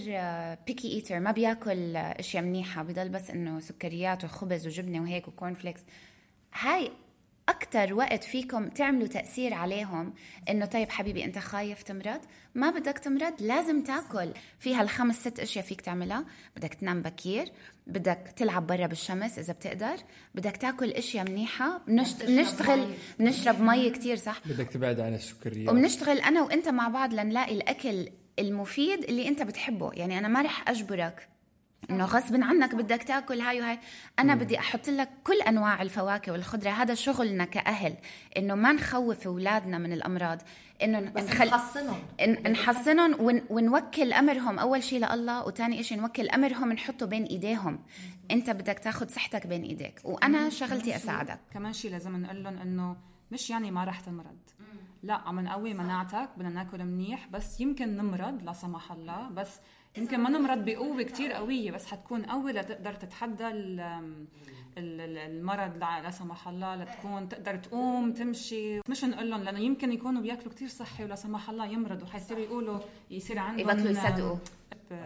picky eater ما بياكل أشياء منيحة بضل بس إنه سكريات وخبز وجبنة وهيك و corn flakes هاي أكتر وقت فيكم تعملوا تأثير عليهم؟ إنه طيب حبيبي أنت خايف تمرض؟ ما بدك تمرض لازم تاكل. في هالخمس ست أشياء فيك تعملها. بدك تنام بكير بدك تلعب برا بالشمس إذا بتقدر بدك تاكل أشياء منيحة بنشت... بنشتغل بنشرب مي كتير صح؟ بدك تبعد عن السكريات. وبنشتغل أنا وأنت مع بعض لنلاقي الأكل المفيد اللي أنت بتحبه. يعني أنا ما رح أجبرك. إنه غصب عنك بدك تأكل هاي وهاي. أنا بدي أحط لك كل أنواع الفواكه والخضرة. هذا شغلنا كأهل إنه ما نخوف أولادنا من الأمراض. إنه نخل... نحصنهم. نحصنهم ون... ونوكل أمرهم. أول شيء لله وثاني شيء نوكل أمرهم نحطه بين إيديهم. أنت بدك تاخذ صحتك بين إيديك. وأنا شغلتي أساعدك. كمان شيء لازم نقول لهم إنه مش يعني ما رح تمرض. لا عم نقوي مناعتك بدنا ناكل منيح بس يمكن نمرض لا سمح الله. بس يمكن ما نمرض بقوه كتير قوية بس حتكون قوي لتقدر تتحدى المرض لا سمح الله لتكون تقدر تقوم تمشي. مش نقول لهم لأنه يمكن يكونوا بياكلوا كتير صحي ولا سمح الله يمرضوا. حيصيروا يقولوا يصير عندهم يبطلوا يصدقوا.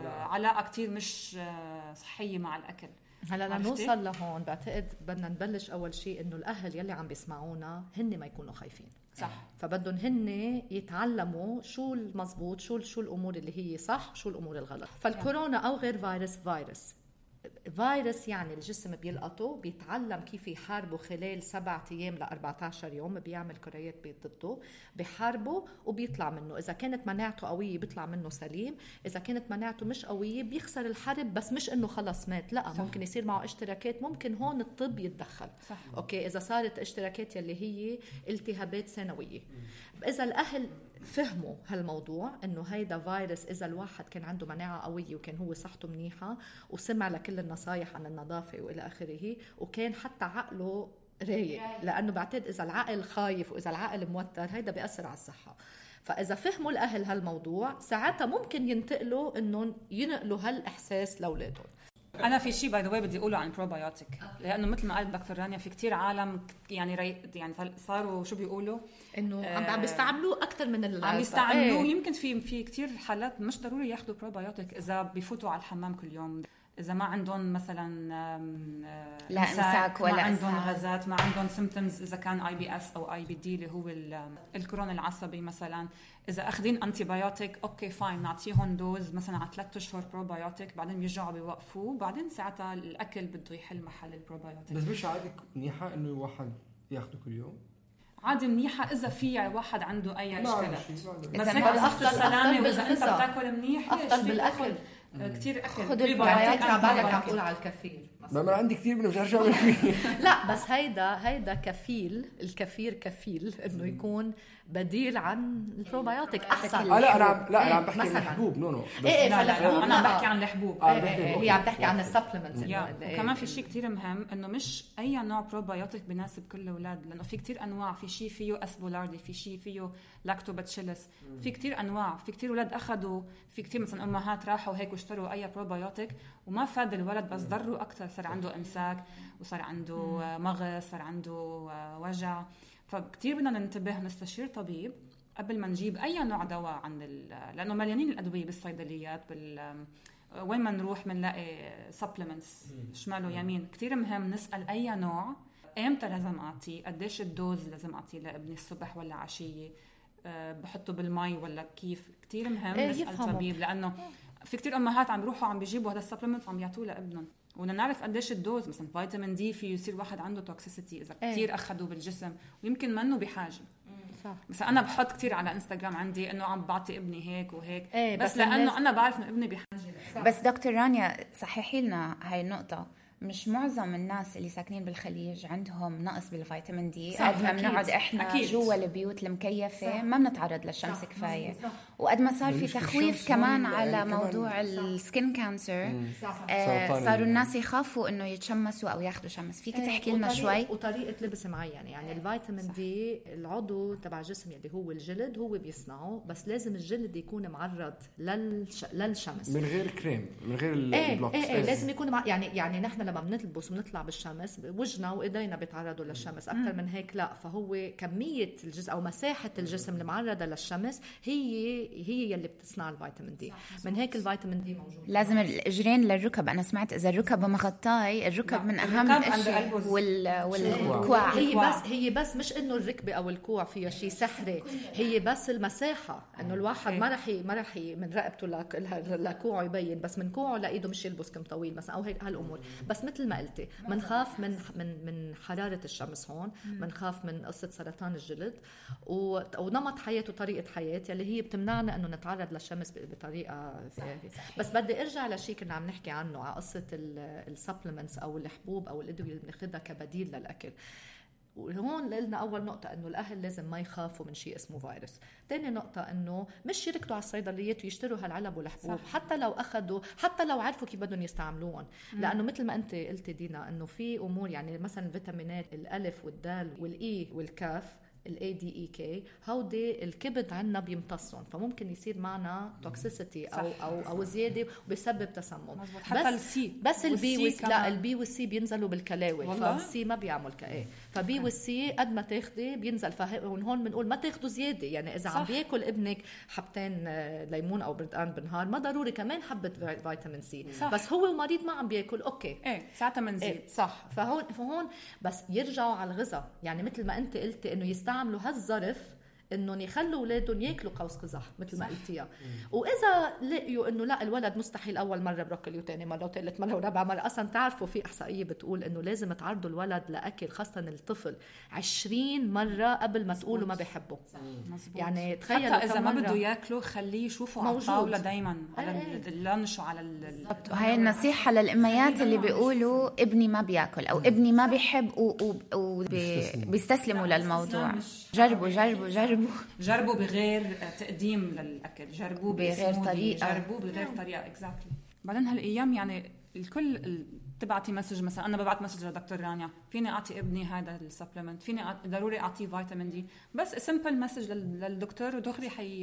علاقة كتير مش صحية مع الأكل. هلا لنوصل لهون بعتقد بدنا نبلش أول شيء إنه الأهل يلي عم بيسمعونا هن ما يكونوا خايفين. صح. فبدهم هن يتعلموا شو المزبوط شو شو الأمور اللي هي صح شو الأمور الغلط. فالكورونا أو غير فيروس فيروس. فيروس يعني الجسم بيلقطه بيتعلم كيف يحاربه خلال سبعة أيام ل 14 يوم بيعمل كريات بيض ضده بحاربه وبيطلع منه إذا كانت مناعته قوية بيطلع منه سليم إذا كانت مناعته مش قوية بيخسر الحرب بس مش إنه خلص مات لا صح. ممكن يصير معه اشتراكات ممكن هون الطب يتدخل صح. أوكي إذا صارت اشتراكات يلي هي التهابات ثانوية إذا الأهل فهموا هالموضوع إنه هيدا فيروس إذا الواحد كان عنده مناعة قوية وكان هو صحته منيحة وسمع لكل النصائح عن النظافة وإلى آخره وكان حتى عقله رايق. لأنه بعتقد إذا العقل خايف وإذا العقل موتر هيدا بيأثر على الصحة. فإذا فهموا الاهل هالموضوع ساعتها ممكن ينتقلوا إنهم ينقلوا هالإحساس لأولادهم. أنا في شيء by the way بدي أقوله عن البروبايوتيك لأنه مثل ما قالت دكتور رانيا في كتير عالم يعني ري... يعني صاروا شو بيقولوا؟ إنه عم عم بيستعملوه أكثر من ال عم يستعملوه. إيه. يمكن في في كثير حالات مش ضروري ياخذوا بروبايوتيك إذا بفوتوا على الحمام كل يوم. إذا ما عندهم مثلا لا إمساك ولا ما عندهم غازات ما عندهم symptoms إذا كان IBS أو IBD اللي هو الكولون العصبي مثلا. إذا أخذين antibiotic أوكي fine نعطيهم dose مثلا على ثلاث أشهر بروبايوتيك بعدين بيرجعوا بيوقفوه بعدين ساعتها الأكل بده يحل محل البروبايوتيك بس مش عادي منيحة إنه الواحد ياخذه كل يوم؟ عادي منيحة إذا في واحد عنده أي اشكال بس هيك أفضل السلامه وإذا أنت بتاكل منيح أفضل بالأكل. كثير أكل. خذوا البروبايوتيك على بالك عم تقول على الكفير. ما أنا عندي كثير منه مش عارف اعمل فيه لا بس هيدا هيدا كفيل الكفير كفيل إنه يكون بديل عن البروبايوتيك أحسن. آه لا أنا عم لا أنا عم بحكي عن الحبوب no no. إيه إيه فالحبوب أنا عم بحكي عن الحبوب. آه هي عم تحكي عن ال supplements وكمان في شيء كثير مهم إنه مش أي نوع بروبايوتيك بناسب كل الاولاد لأنه في كثير أنواع. في شيء فيه S. boulardii في شيء فيه lactobacillus في كثير أنواع. في كثير أولاد أخذوا في كثير مثلا أمهات راحوا هيك واشتروا أي بروبايوتيك وما فاد الولد بس ضروا أكثر صار عنده إمساك وصار عنده مغص صار عنده وجع. فكتير بدنا ننتبه نستشير طبيب قبل ما نجيب أي نوع دواء عن لأنه مليانين الأدوية بالصيدليات بال وين ما نروح بنلاقي supplements شمال ويمين كثير مهم نسأل أي نوع. إمتى لازم أعطيه؟ قديش ال dose لازم أعطيه لابني الصبح ولا عشية؟ أه بحطه بالمي ولا كيف؟ كثير مهم إيه نسأل طبيب لأنه في كثير أمهات عم بيروحوا عم بيجيبوا هذا ال supplement وعم يعطوه لابنهم. وبدنا نعرف قديش ال dose مثلا فيتامين دي في يصير واحد عنده toxicity إذا. كثير اخذوه بالجسم ويمكن منه بحاجة صح مثلا أنا بحط كثير على إنستغرام عندي إنه عم بعطي ابني هيك وهيك إيه بس, بس لأنه أنا بعرف إنه ابني بحاجة بس دكتور رانيا صححي لنا هاي النقطة مش معظم الناس اللي ساكنين بالخليج عندهم نقص بالفيتامين دي صح، قد ما. بنقعد إحنا أكيد. جوا البيوت المكيفة صح. ما بنتعرض للشمس كفاية وقد ما صار في تخويف كمان على يعني كمان- موضوع ال skin cancer سرطان صاروا ال- الناس يخافوا إنه يتشمسوا أو ياخذوا شمس. فيك تحكي لنا وطريقة- شوي؟ وطريقة لبس معين يعني الفيتامين دي العضو تبع الجسم اللي هو الجلد هو بيصنعه بس لازم الجلد يكون معرض للش... للشمس. من غير كريم من غير إيه ال blocks. إيه إيه لازم يكون مع يعني يعني نحن لما بنلبس وبنطلع بالشمس وجهنا وايدينا بيتعرضوا للشمس. أكثر من هيك لا فهو كمية الجسم أو مساحة الجسم المعرضة للشمس هي هي يلي بتصنع الفيتامين دي. من هيك الفيتامين دي موجود. لازم الاجرين للركب. أنا سمعت إذا الركب مغطاي الركب من أهم الاشياء وال والكوع هي. بس هي بس مش إنه الركبة أو الكوع فيها شيء سحري. هي بس المساحة. إنه الواحد ما رح ي- ما رح ي- من رقبته لكوعه يبين. بس من كوعه لإيده مش يلبس كم طويل مثلا أو هيك هالأمور. بس مثل ما قلتي بنخاف من من من حرارة الشمس هون. بنخاف من قصة سرطان الجلد. و- ونمط حياه وطريقه حياه يلي هي بتمنعنا انه نتعرض للشمس بطريقة بس بدي أرجع لشيء كنا عم نحكي عنه على قصة السبلمنتس أو الحبوب أو الإدوية اللي بناخذها كبديل للأكل. وهون قلنا أول نقطة إنه الأهل لازم ما يخافوا من شيء اسمه فيروس، ثاني نقطة إنه مش يركضوا على الصيدليات ويشتروا هالعلب والحبوب، صح. حتى لو اخذوا حتى لو عرفوا كيف بدهم يستعملوهم، لأنه مثل ما أنت قلتي دينا إنه في أمور يعني مثلا الفيتامينات الألف والدال والإي والكاف ال A D E K هودي الكبد عنا بيمتصهم فممكن يصير معنا toxicity أو صح. أو أو زيادة وبيسبب تسمم مزبوط. حتى السي. بس البي والسي لا. البي والسي بينزلوا بالكلاوي؟ فال C ما بيعمل كايه ف B وال C قد ما تاخدي بينزل فهون بنقول ما تاخدوا زيادة يعني إذا عم صح. بياكل ابنك حبتين آه، ليمون أو بردقان بالنهار ما ضروري كمان حبة في- فيتامين C صح. بس هو مريض ما عم بياكل okay إيه ساعتها بنزيد إيه صح فهون فهون بس يرجعوا على الغذاء يعني مثل ما أنت قلتي إنه يستعملوا هالظرف إنهم يخلوا أولادهم يأكلوا قوس قزح مثل ما قلتيها. وإذا لقيوا إنه لا الولد مستحيل أول مرة بروكلي وثاني مرة وثالث مرة ورابع مرة. أصلا تعرفوا في إحصائية بتقول إنه لازم تعرضوا الولد لأكل خاصة الطفل 20 مرة قبل ما تقولوا ما بحبه مزبوط. يعني تخيلوا حتى اذا ما. بده يأكله خليه يشوفه على. الطاولة دايما على إيه. ال- اللانش وعلى ال- ال- وهي النصيحة للأميات اللي بيقولوا ابني ما بيأكل أو ابني ما بيحب وبيستسلموا للموضوع. جربوا جربوا جربوا. جربوا بغير تقديم للأكل جربوا بغير بسموذي، طريقة. جربوا بغير طريقة اكزاكتلي بعدين هالأيام يعني الكل ال- تبعتي message مثلا أنا ببعت message لدكتور رانيا فيني أعطي ابني هذا ال supplement فيني أعطي ضروري أعطيه فيتامين D بس simple message للدكتور ودغري حي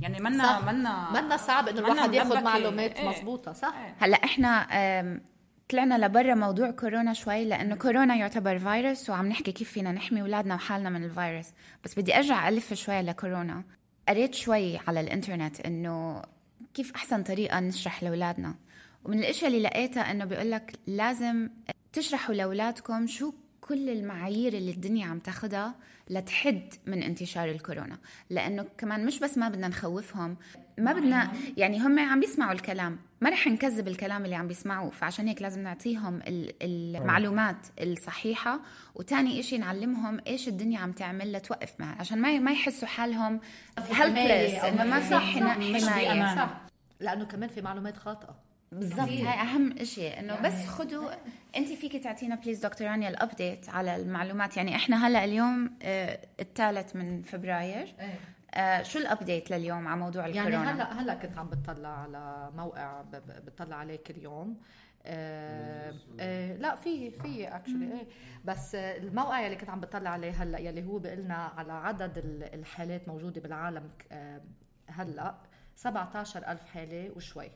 يعني منا صح. منا منا صعب إنه الواحد ياخذ. معلومات إيه. مزبوطه صح إيه. هلأ إحنا طلعنا لبرا موضوع كورونا شوي لأنه كورونا يعتبر فيروس وعم نحكي كيف فينا نحمي أولادنا وحالنا من الفيروس. بس بدي أرجع ألف شوي لكورونا. قريت شوي على الإنترنت إنه كيف أحسن طريقة نشرح لأولادنا. ومن الاشياء اللي لقيتها إنه بيقول لك لازم تشرحوا لأولادكم شو كل المعايير اللي الدنيا عم تاخدها لتحد من انتشار الكورونا. لأنه كمان مش بس ما بدنا نخوفهم ما بدنا يعني هم عم بيسمعوا الكلام ما رح نكذب الكلام اللي عم بيسمعوه فعشان هيك لازم نعطيهم ال- المعلومات الصحيحة. وتاني إشي نعلمهم إيش الدنيا عم تعمل لتوقف معها عشان ما ما يحسوا حالهم أو إنه ما في حماية. صح لأنه كمان في معلومات خاطئة. بالضبط هاي أهم شيء إنه بس خدوا انت فيك تعطينا please دكتور رانيا ال update على المعلومات يعني إحنا هلأ اليوم آه، الثالث من فبراير. آه، شو ال update لليوم على موضوع يعني الكورونا؟ هلا هلا كنت عم بتطلع على موقع بتطلع عليه كل يوم. آه آه لا في في actually إيه. بس الموقع يلي كنت عم بتطلع عليه هلا يلي هو بيقلنا على عدد ال- الحالات موجودة بالعالم آه هلا 17000 حالة وشوي.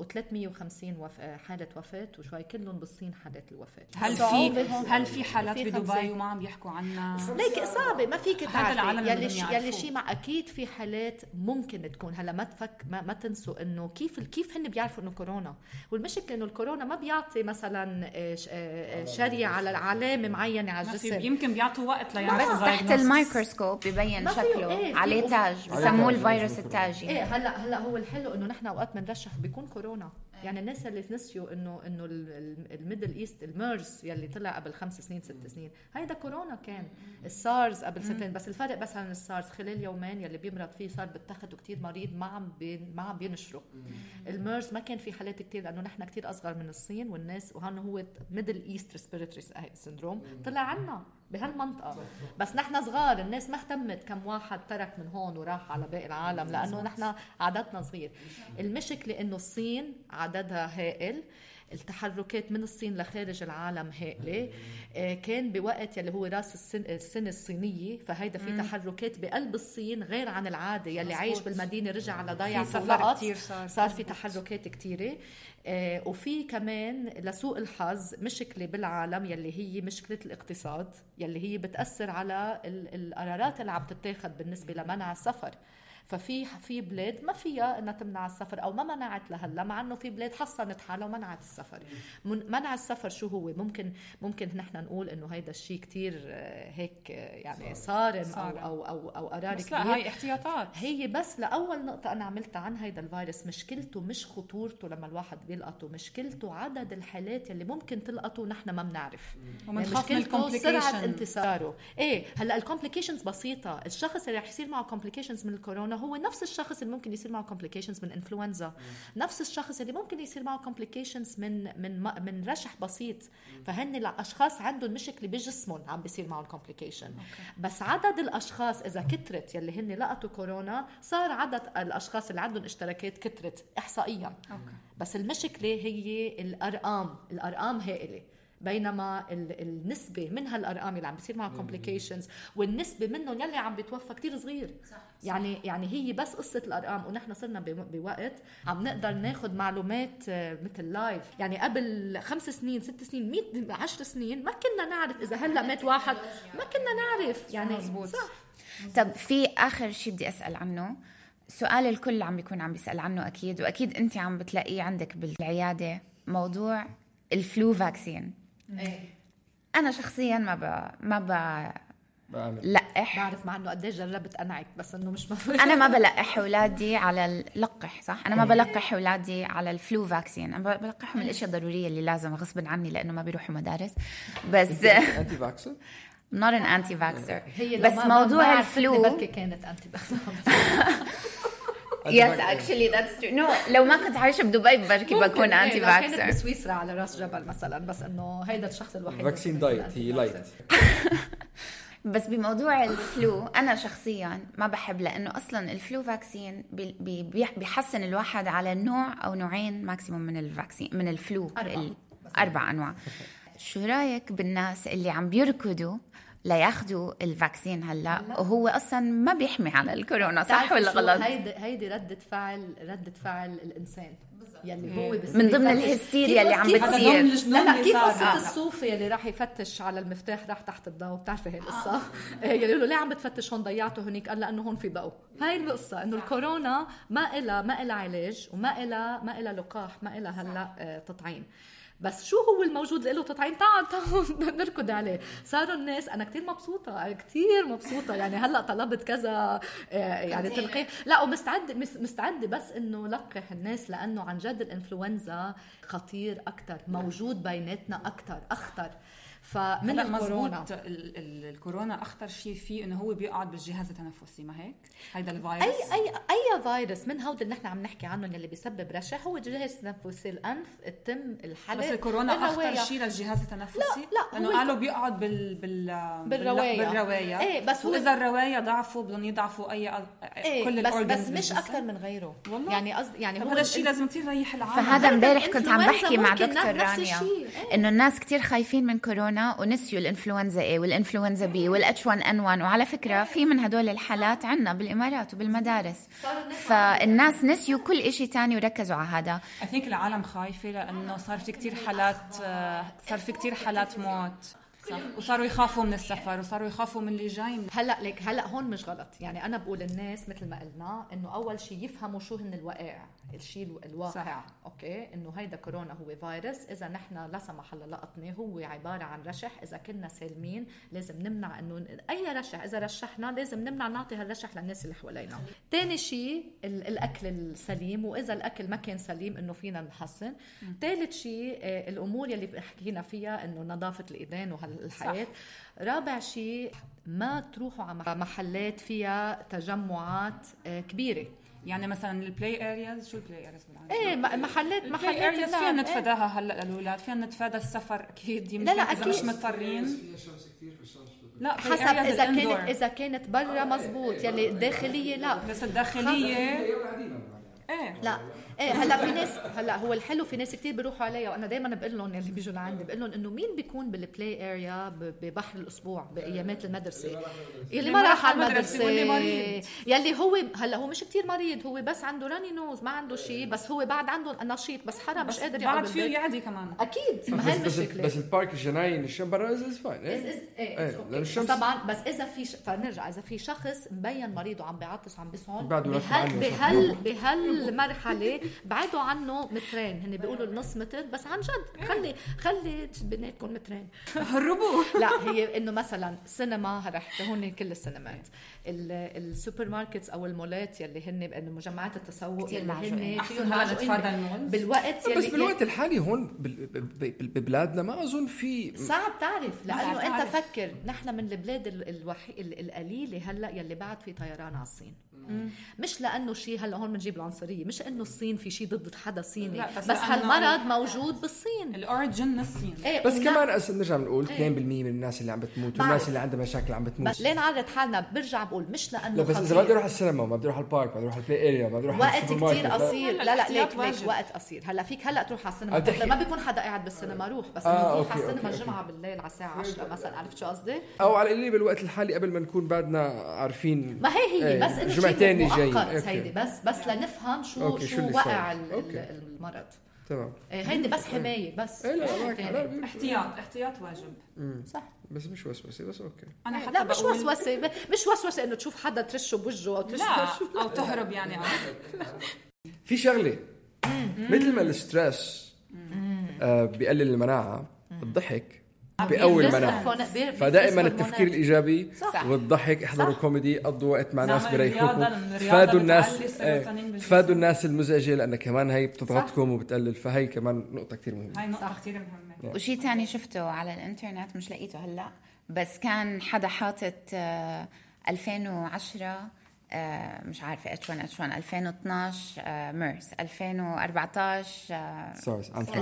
و350 وف... آه، حالة وفاة وشوي كلهم بالصين حالات الوفاة هل في. هل في حالات في بدبي. وما عم يحكوا عنها ليك صعبة ما فيك هذا تعرفي يلي شي يلي. شيء مع أكيد في حالات ممكن تكون هلا ما تفك ما, ما تنسوا إنه كيف كيف هن بيعرفوا إنه كورونا والمشكلة إنه الكورونا ما بيعطي مثلا ش- شريعة على علامه معينة على الجسم يمكن بيعطوا وقت بس ليعرفوا تحت diagnosis. الميكروسكوب ببين شكله إيه، عليه. تاج بسموه الفيروس التاجي إيه هلا هلا هو الحلو إنه نحن أوقات بنرشح بيكون كورونا. يعني الناس اللي نسيوا انه إنه ال Middle East ال MERS يلي طلع قبل خمس سنين ست سنين. هيدا كورونا كان. السارز قبل سنتين. بس الفرق بس عن السارز. خلال يومين يلي بيمرض فيه صار بتاخد كثير مريض ما عم ما عم بينشروا. الميرز ما كان في حالات كثير لأنه نحن كثير أصغر من الصين والناس وهون هو Middle East respiratory syndrome طلع عنا. بهالمنطقة. بس نحن صغار الناس ما اهتمت كم واحد ترك من هون وراح على باقي العالم لأنه نحن عددنا صغير المشكلة إنه الصين عددها هائل. التحركات من الصين لخارج العالم هائله كان بوقت يلي هو راس السن السنة الصينية فهيدا في تحركات بقلب الصين غير عن العادة. يلي عايش بالمدينة رجع على ضيعه كثير صار صار في تحركات كثيره آه، وفي كمان لسوء الحظ مشكلة بالعالم يلي هي مشكلة الاقتصاد يلي هي بتأثر على القرارات اللي عم تتاخذ بالنسبة لمنع السفر. ففي في بلاد ما فيها إنها تمنع السفر أو ما منعت لهلا مع إنه في بلاد حصنت حالها ومنعت السفر. منع السفر شو هو؟ ممكن ممكن نحن نقول إنه هيدا الشيء كتير آه، هيك آه، يعني صارم أو أو أو أو قرار كبير لا هي احتياطات. هي بس لأول نقطة أنا عملتها عن هيدا الفيروس. مشكلته مش خطورته لما الواحد بيلقطه مشكلته عدد الحالات اللي ممكن تلقطه ونحن ما بنعرف. ومنخاف يعني من سرعة انتشاره. إيه هلأ ال complications بسيطة. الشخص اللي رح يصير معه complications من الكورونا هو نفس الشخص اللي ممكن يصير معه complications من انفلونزا نفس الشخص اللي ممكن يصير معه complications من من من رشح بسيط. فهن الأشخاص عندهم مشكلة بجسمهم عم بيصير معهم complication بس عدد الأشخاص إذا كترت يلي هن لقطوا كورونا صار عدد الأشخاص اللي عندهم اشتراكات كترت احصائيا. okay. بس المشكلة هي الأرقام. الأرقام هائلة. بينما النسبة من هالارقام اللي عم بيصير معها complications والنسبة منهم يلي عم بيتوفى كتير صغير. صح. يعني يعني هي بس قصة الأرقام ونحن صرنا بوقت عم نقدر ناخذ معلومات آه، مثل live يعني قبل خمس سنين ست سنين 100 10 سنين ما كنا نعرف إذا هلأ مات واحد. ما كنا نعرف. يعني مزبوط. صح. طب في آخر شيء بدي أسأل عنه. سؤال الكل عم بيكون عم بيسأل عنه أكيد وأكيد أنت عم بتلاقيه عندك بالعيادة موضوع ال flu vaccine إيه. أنا شخصيا ما ب... ما ب... بعمل. لقح. بعرف مع إنه قديش جربت أنعك بس إنه مش مفروض أنا ما بلقح أولادي على اللقح صح؟ أنا ما بلقح أولادي على الفلو فاكسين. أنا بلقحهم الإشياء الضروريه اللي لازم غصب عني لأنه ما بيروحوا مدارس. بس انتي فاكسر not an anti vaxxer هي بس موضوع الفلو بركي كانت انتي يس اكشلي ذاتس ترو نو لو ما كنت عايشة بدبي بركي بكون انتي فاكسر كانت بسويسرا على راس جبل مثلا بس إنه هيدا الشخص الوحيد فاكسين دايت هي لايت بس بموضوع الفلو أنا شخصيا ما بحب لأنه أصلا ال flu vaccine بي بي بيحسن الواحد على نوع أو نوعين maximum من ال vaccine من ال flu أربع, أربع أنواع. شو رأيك بالناس اللي عم بيركضوا لياخذوا ال vaccine هلا وهو أصلا ما بيحمي على الكورونا صح ولا غلط؟ هيدي هيدي ردة فعل ردة فعل الإنسان. يلي هو من ضمن الهستيريا اللي عم بتصير؟ لا لا كيف قصة الصوفي اللي راح يفتش على المفتاح راح تحت الضوء بتعرفي هي القصة؟ آه. يلي له ليه عم بتفتش هون؟ ضيعته هنيك. قال لأنه هون في ضوء. هاي القصة إنه الكورونا ما إلها ما إلها علاج وما إلها ما إلها لقاح ما إلها هلا آه، تطعيم. بس شو هو الموجود له تطعيم؟ تعال تعال نركض عليه. صاروا الناس أنا كثير مبسوطة كثير مبسوطة. يعني هلأ طلبت كذا آه، يعني تلقيح لا ومستعد مستعده بس إنه لقح الناس لأنه عن جد الإنفلونزا خطير أكثر موجود بيناتنا أكثر أخطر. فمن الكورونا. الكورونا أخطر شيء فيه إنه هو بيقعد بالجهاز التنفسي ما هيك؟ هيدا الفيروس؟ أي أي أي فيروس من هود اللي نحن عم نحكي عنهم اللي بيسبب رشح هو الجهاز التنفسي الأنف التم الحلق بس الكورونا أخطر شيء للجهاز التنفسي؟ لا لا لأنه قالوا بيقعد بال بال بالرواية. بالرواية. إيه بس هو واذا الرواية ضعفوا بدهم يضعفوا أي إيه كل بس بس مش أكثر من غيره. والله. يعني قصدي يعني هو هذا الشيء لازم تريح العالم فهذا امبارح كنت عم بحكي مع دكتور رانيا إيه. إنه الناس كثير خايفين من كورونا ونسيوا الإنفلونزا A والإنفلونزا B والاتش 1 ان 1 وعلى فكرة في من هدول الحالات عندنا بالإمارات وبالمدارس. فالناس نسيوا كل شيء ثاني وركزوا على هذا. اي ثينك العالم خايفة لأنه صار في كثير حالات صار في كثير حالات موت. صح؟ وصاروا يخافوا من السفر وصاروا يخافوا من اللي جاي. من هلأ ليك هلأ هون مش غلط. يعني أنا بقول الناس مثل ما قلنا إنه أول شيء يفهموا شو هن الوقائع الشيء الو- الواقع. صح. أوكي؟ إنه هيدا كورونا هو فيروس. إذا نحن لا سمح الله لقطناه هو عبارة عن رشح. إذا كنا سالمين لازم نمنع إنه أي رشح. إذا رشحنا لازم نمنع نعطي هالرشح للناس اللي حوالينا. ثاني شيء ال- الأكل السليم. وإذا الأكل ما كان سليم إنه فينا نحسن. ثالث شيء آه، الأمور يلي حكينا فيها إنه نظافة الإيدين وهالحياه رابع شيء ما تروحوا على محلات فيها تجمعات آه، كبيرة. يعني مثلا ال play areas شو ال play areas بالعربي؟ إيه محلات ال play محلات areas فينا إيه. نتفاداها هلأ للاولاد فينا نتفادى السفر أكيد يمكن لا، لا، إذا مش. مضطرين. لا حسب إذا. كانت إذا كانت برا مزبوط يلي الداخليه لا. بس الداخليه إيه لا. إيه هلا في ناس هلا هو الحلو في ناس كتير بيروحوا عليها وأنا دائما بقول لهم اللي بيجوا لعندي بقول لهم إنه مين بيكون بال play area ببحر الأسبوع بأيامات المدرسة؟ يلي ما راح على المدرسة. يلي هو هلا هو مش كتير مريض هو بس عنده runny nose ما عنده شيء بس هو بعد عنده نشيط بس حرام مش قادر يقعد بعد فيه. يعدي كمان. أكيد. ما بس هي بس المشكلة. بس ال park الجناين الشم برا is fine إيه؟ إيه إيه، طبعا بس إذا في. فنرجع إذا في شخص مبين مريض وعم بيعطس وعم بيسعل بهال بهال بهالمرحلة بعدوا عنه مترين. هن بيقولوا النص متر بس عن جد. خلي خلي بيناتكم مترين. هربوا. لا هي إنه مثلا سينما رحت هون كل السينمات. ال- ال supermarkets أو المولات يلي هن مجمعات التسوق كتير معجوقين. هن ال malls. بالوقت يلي بس بالوقت الحالي هون ببلادنا ما أظن في صعب تعرف لأنه أنت. فكر نحن من البلاد ال- الوحي... ال- القليلة هلأ يلي بعد في طيران على الصين مش لأنه شيء هلأ هون بنجيب العنصرية مش إنه الصين في شيء ضد حدا صيني لا، بس, بس بس هالمرض موجود بالصين ال origin من الصين إيه بس كمان نرجع بنقول 2% إيه. من الناس اللي عم بتموت. والناس اللي عندها مشاكل عم بس بتموت ليه نعرض حالنا برجع بقول مش لأنه لا بس إذا خطير. بدي أروح على السينما ما بدي أروح على ال park ما بدي أروح على ال play area ما بدي أروح على وقت لا. قصير. لا، لا ليك ليك. وقت قصير. هلأ فيك هلأ تروح على السينما. ما بيكون حدا قاعد بالسينما روح. بس آه، انه تروح على السينما. الجمعه بالليل على الساعة 10 مثلا. عرفت شو قصدي؟ أو على القليل بالوقت الحالي قبل ما نكون بعدنا عارفين. ما هي هي إيه، بس إنه جمعتين okay. هيدي. بس بس لنفهم شو شو, وقع المرض. تمام. إيه، هيدي بس حماية بس. إيه لا احتياط احتياط واجب. صح. بس مش وسوسة بس okay. أنا حتى لا مش وسوسة مش وسوسة إنه تشوف حدا ترشه بوجهه أو ترشه لا أو تهرب يعني. في شغلة. مثل ما ال stress آه بيقلل المناعة الضحك هرمونات- بيفرز فدائما. التفكير الإيجابي صح. والضحك احضروا كوميدي قضوا وقت مع ناس الرياضة تفادوا الناس السيروتونين إيه،. تفادوا الناس المزعجة لأن كمان هي بتضغطكم وبتقلل. فهي كمان نقطة كثير مهمة. هاي نقطة كثير مهمة. وشي تاني شفته على الإنترنت مش لقيته هلأ بس كان حدا حاطط آه، 2010 آه، مش عارفة H1 H1 2012 آه، ميرس 2014 آه،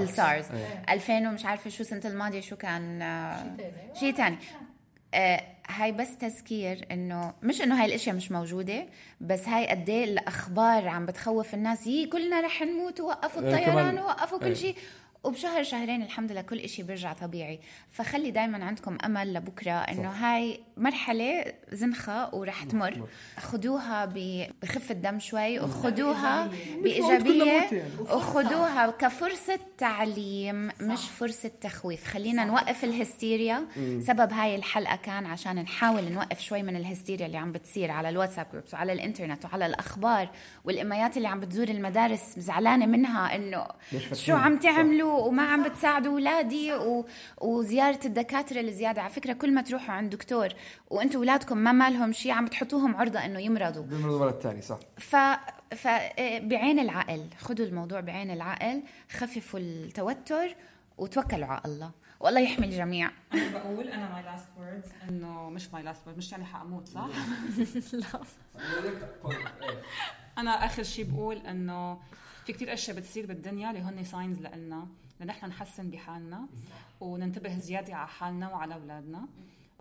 سارس إيه. 2000 ومش عارفة شو سنة الماضية شو كان آه، شيء ثاني آه هاي بس تذكير إنه مش إنه هاي الإشياء مش موجودة بس هاي قد إيه الأخبار عم بتخوف الناس. يي كلنا رح نموت ووقفوا إيه، الطيران ووقفوا كل إيه. شيء وبشهر شهرين الحمد لله كل إشي بيرجع طبيعي. فخلي دايما عندكم أمل لبكرة إنه هاي مرحلة زنخة ورح تمر. خدوها بخفة دم شوي وخدوها بإيجابية وخدوها كفرصة تعليم مش فرصة تخويف. خلينا نوقف الهستيريا. سبب هاي الحلقة كان عشان نحاول نوقف شوي من الهستيريا اللي عم بتصير على الواتساب جروبس وعلى الإنترنت وعلى الأخبار والإميات اللي عم بتزور المدارس زعلانة منها إنه شو عم تعملوا؟ وما عم بتساعدوا اولادي و... وزيارة الدكاترة الزيادة. على فكرة كل ما تروحوا عند دكتور وأنتم اولادكم ما مالهم شيء عم تحطوهم عرضة إنه يمرضوا. بيمرضوا المرة الثانية صح. ف ف بعين العقل خذوا الموضوع بعين العقل خففوا التوتر وتوكلوا على الله. والله يحمي الجميع. أنا بقول أنا my last words إنه مش my last مش يعني حأموت صح؟ لا. أنا آخر شيء بقول إنه في كتير أشياء بتصير بالدنيا اللي هن signs لنا لنحن نحسن بحالنا وننتبه زيادة على حالنا وعلى أولادنا.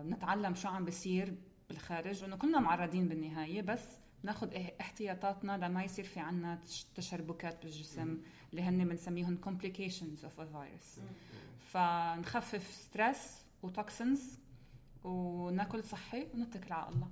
ونتعلم شو عم بيصير بالخارج وانه كلنا معرضين بالنهاية بس ناخذ احتياطاتنا لما يصير في عنا تش- تشربكات بالجسم اللي هن بنسميهم complications of a virus. فنخفف stress و toxins وناكل صحي ونتكل على الله.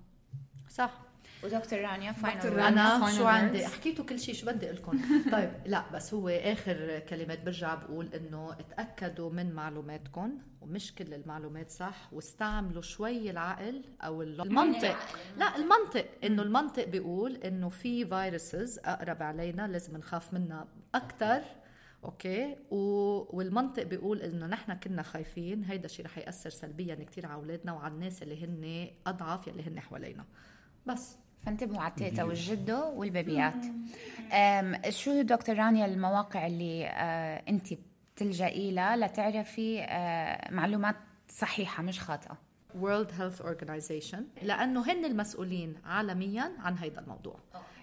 صح. ودكتور رانيا دكتور final رانيا. شو عندي. حكيتوا كل شيء شو بدي أقول لكم طيب لا بس هو آخر كلمات برجع بقول إنه اتأكدوا من معلوماتكم ومش كل المعلومات صح واستعملوا شوي العقل أو المنطق. لا المنطق. إنه المنطق بيقول إنه في viruses أقرب علينا لازم نخاف منها أكثر okay؟ و... والمنطق بيقول إنه نحن كنا خايفين. هيدا الشيء رح يأثر سلبيا كثير على أولادنا وعلى الناس اللي هن أضعف يلي هن حوالينا. بس. فانتبهوا على التيتا والجدو والبيبيات شو دكتور رانيا المواقع اللي آه انت بتلجئي لها لتعرفي آه معلومات صحيحة مش خاطئة؟ World Health Organization. لأنه هن المسؤولين عالميا عن هيدا الموضوع.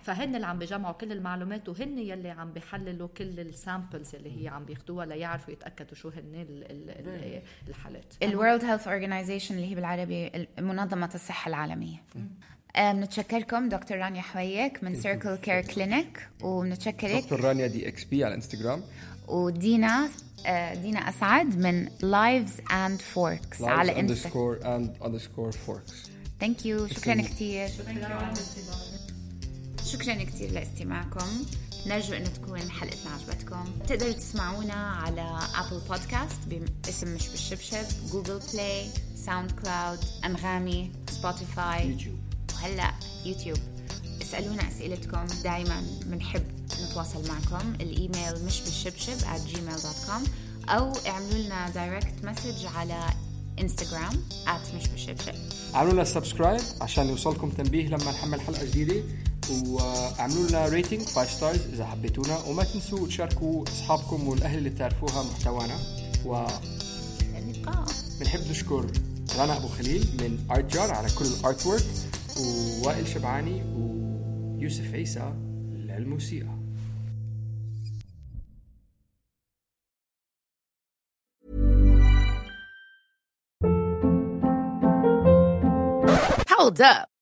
فهن اللي عم بيجمعوا كل المعلومات وهن يلي عم بيحللوا كل ال samples اللي هي عم بياخدوها ليعرفوا يتأكدوا شو هن ال ال ال الحالات. الورلد هيلث اورجانيزيشن اللي هي بالعربي منظمة الصحة العالمية. بنتشكركم دكتور رانيا حويك من Circle Care Clinic وبنتشكرك دكتور رانيا DXB على الانستغرام ودينا آه، دينا أسعد من لايفز اند فوركس على اندرسكور اند اندرسكور فوركس ثانك يو شكرا كثير شكرا كثير لاستماعكم. نرجو انه تكون حلقتنا عجبتكم. تقدروا تسمعونا على Apple Podcast باسم مش بالشبشب Google Play SoundCloud أنغامي Spotify YouTube. وهلا يوتيوب اسألونا أسئلتكم. دائما بنحب نتواصل معكم. الإيميل مش بالشبشب at gmail.com أو اعملوا لنا direct message على انستغرام at مش بالشبشب اعملوا لنا subscribe عشان يوصلكم تنبيه لما نحمل حلقة جديدة. واعملوا لنا rating 5 stars إذا حبيتونا. وما تنسوا تشاركوا أصحابكم والأهل اللي بتعرفوها محتوانا. اللقاء. وبنحب نشكر رنا أبو خليل من ارت جار على كل ال artwork ووائل شبعاني ويوسف عيسى للموسيقى Hold up.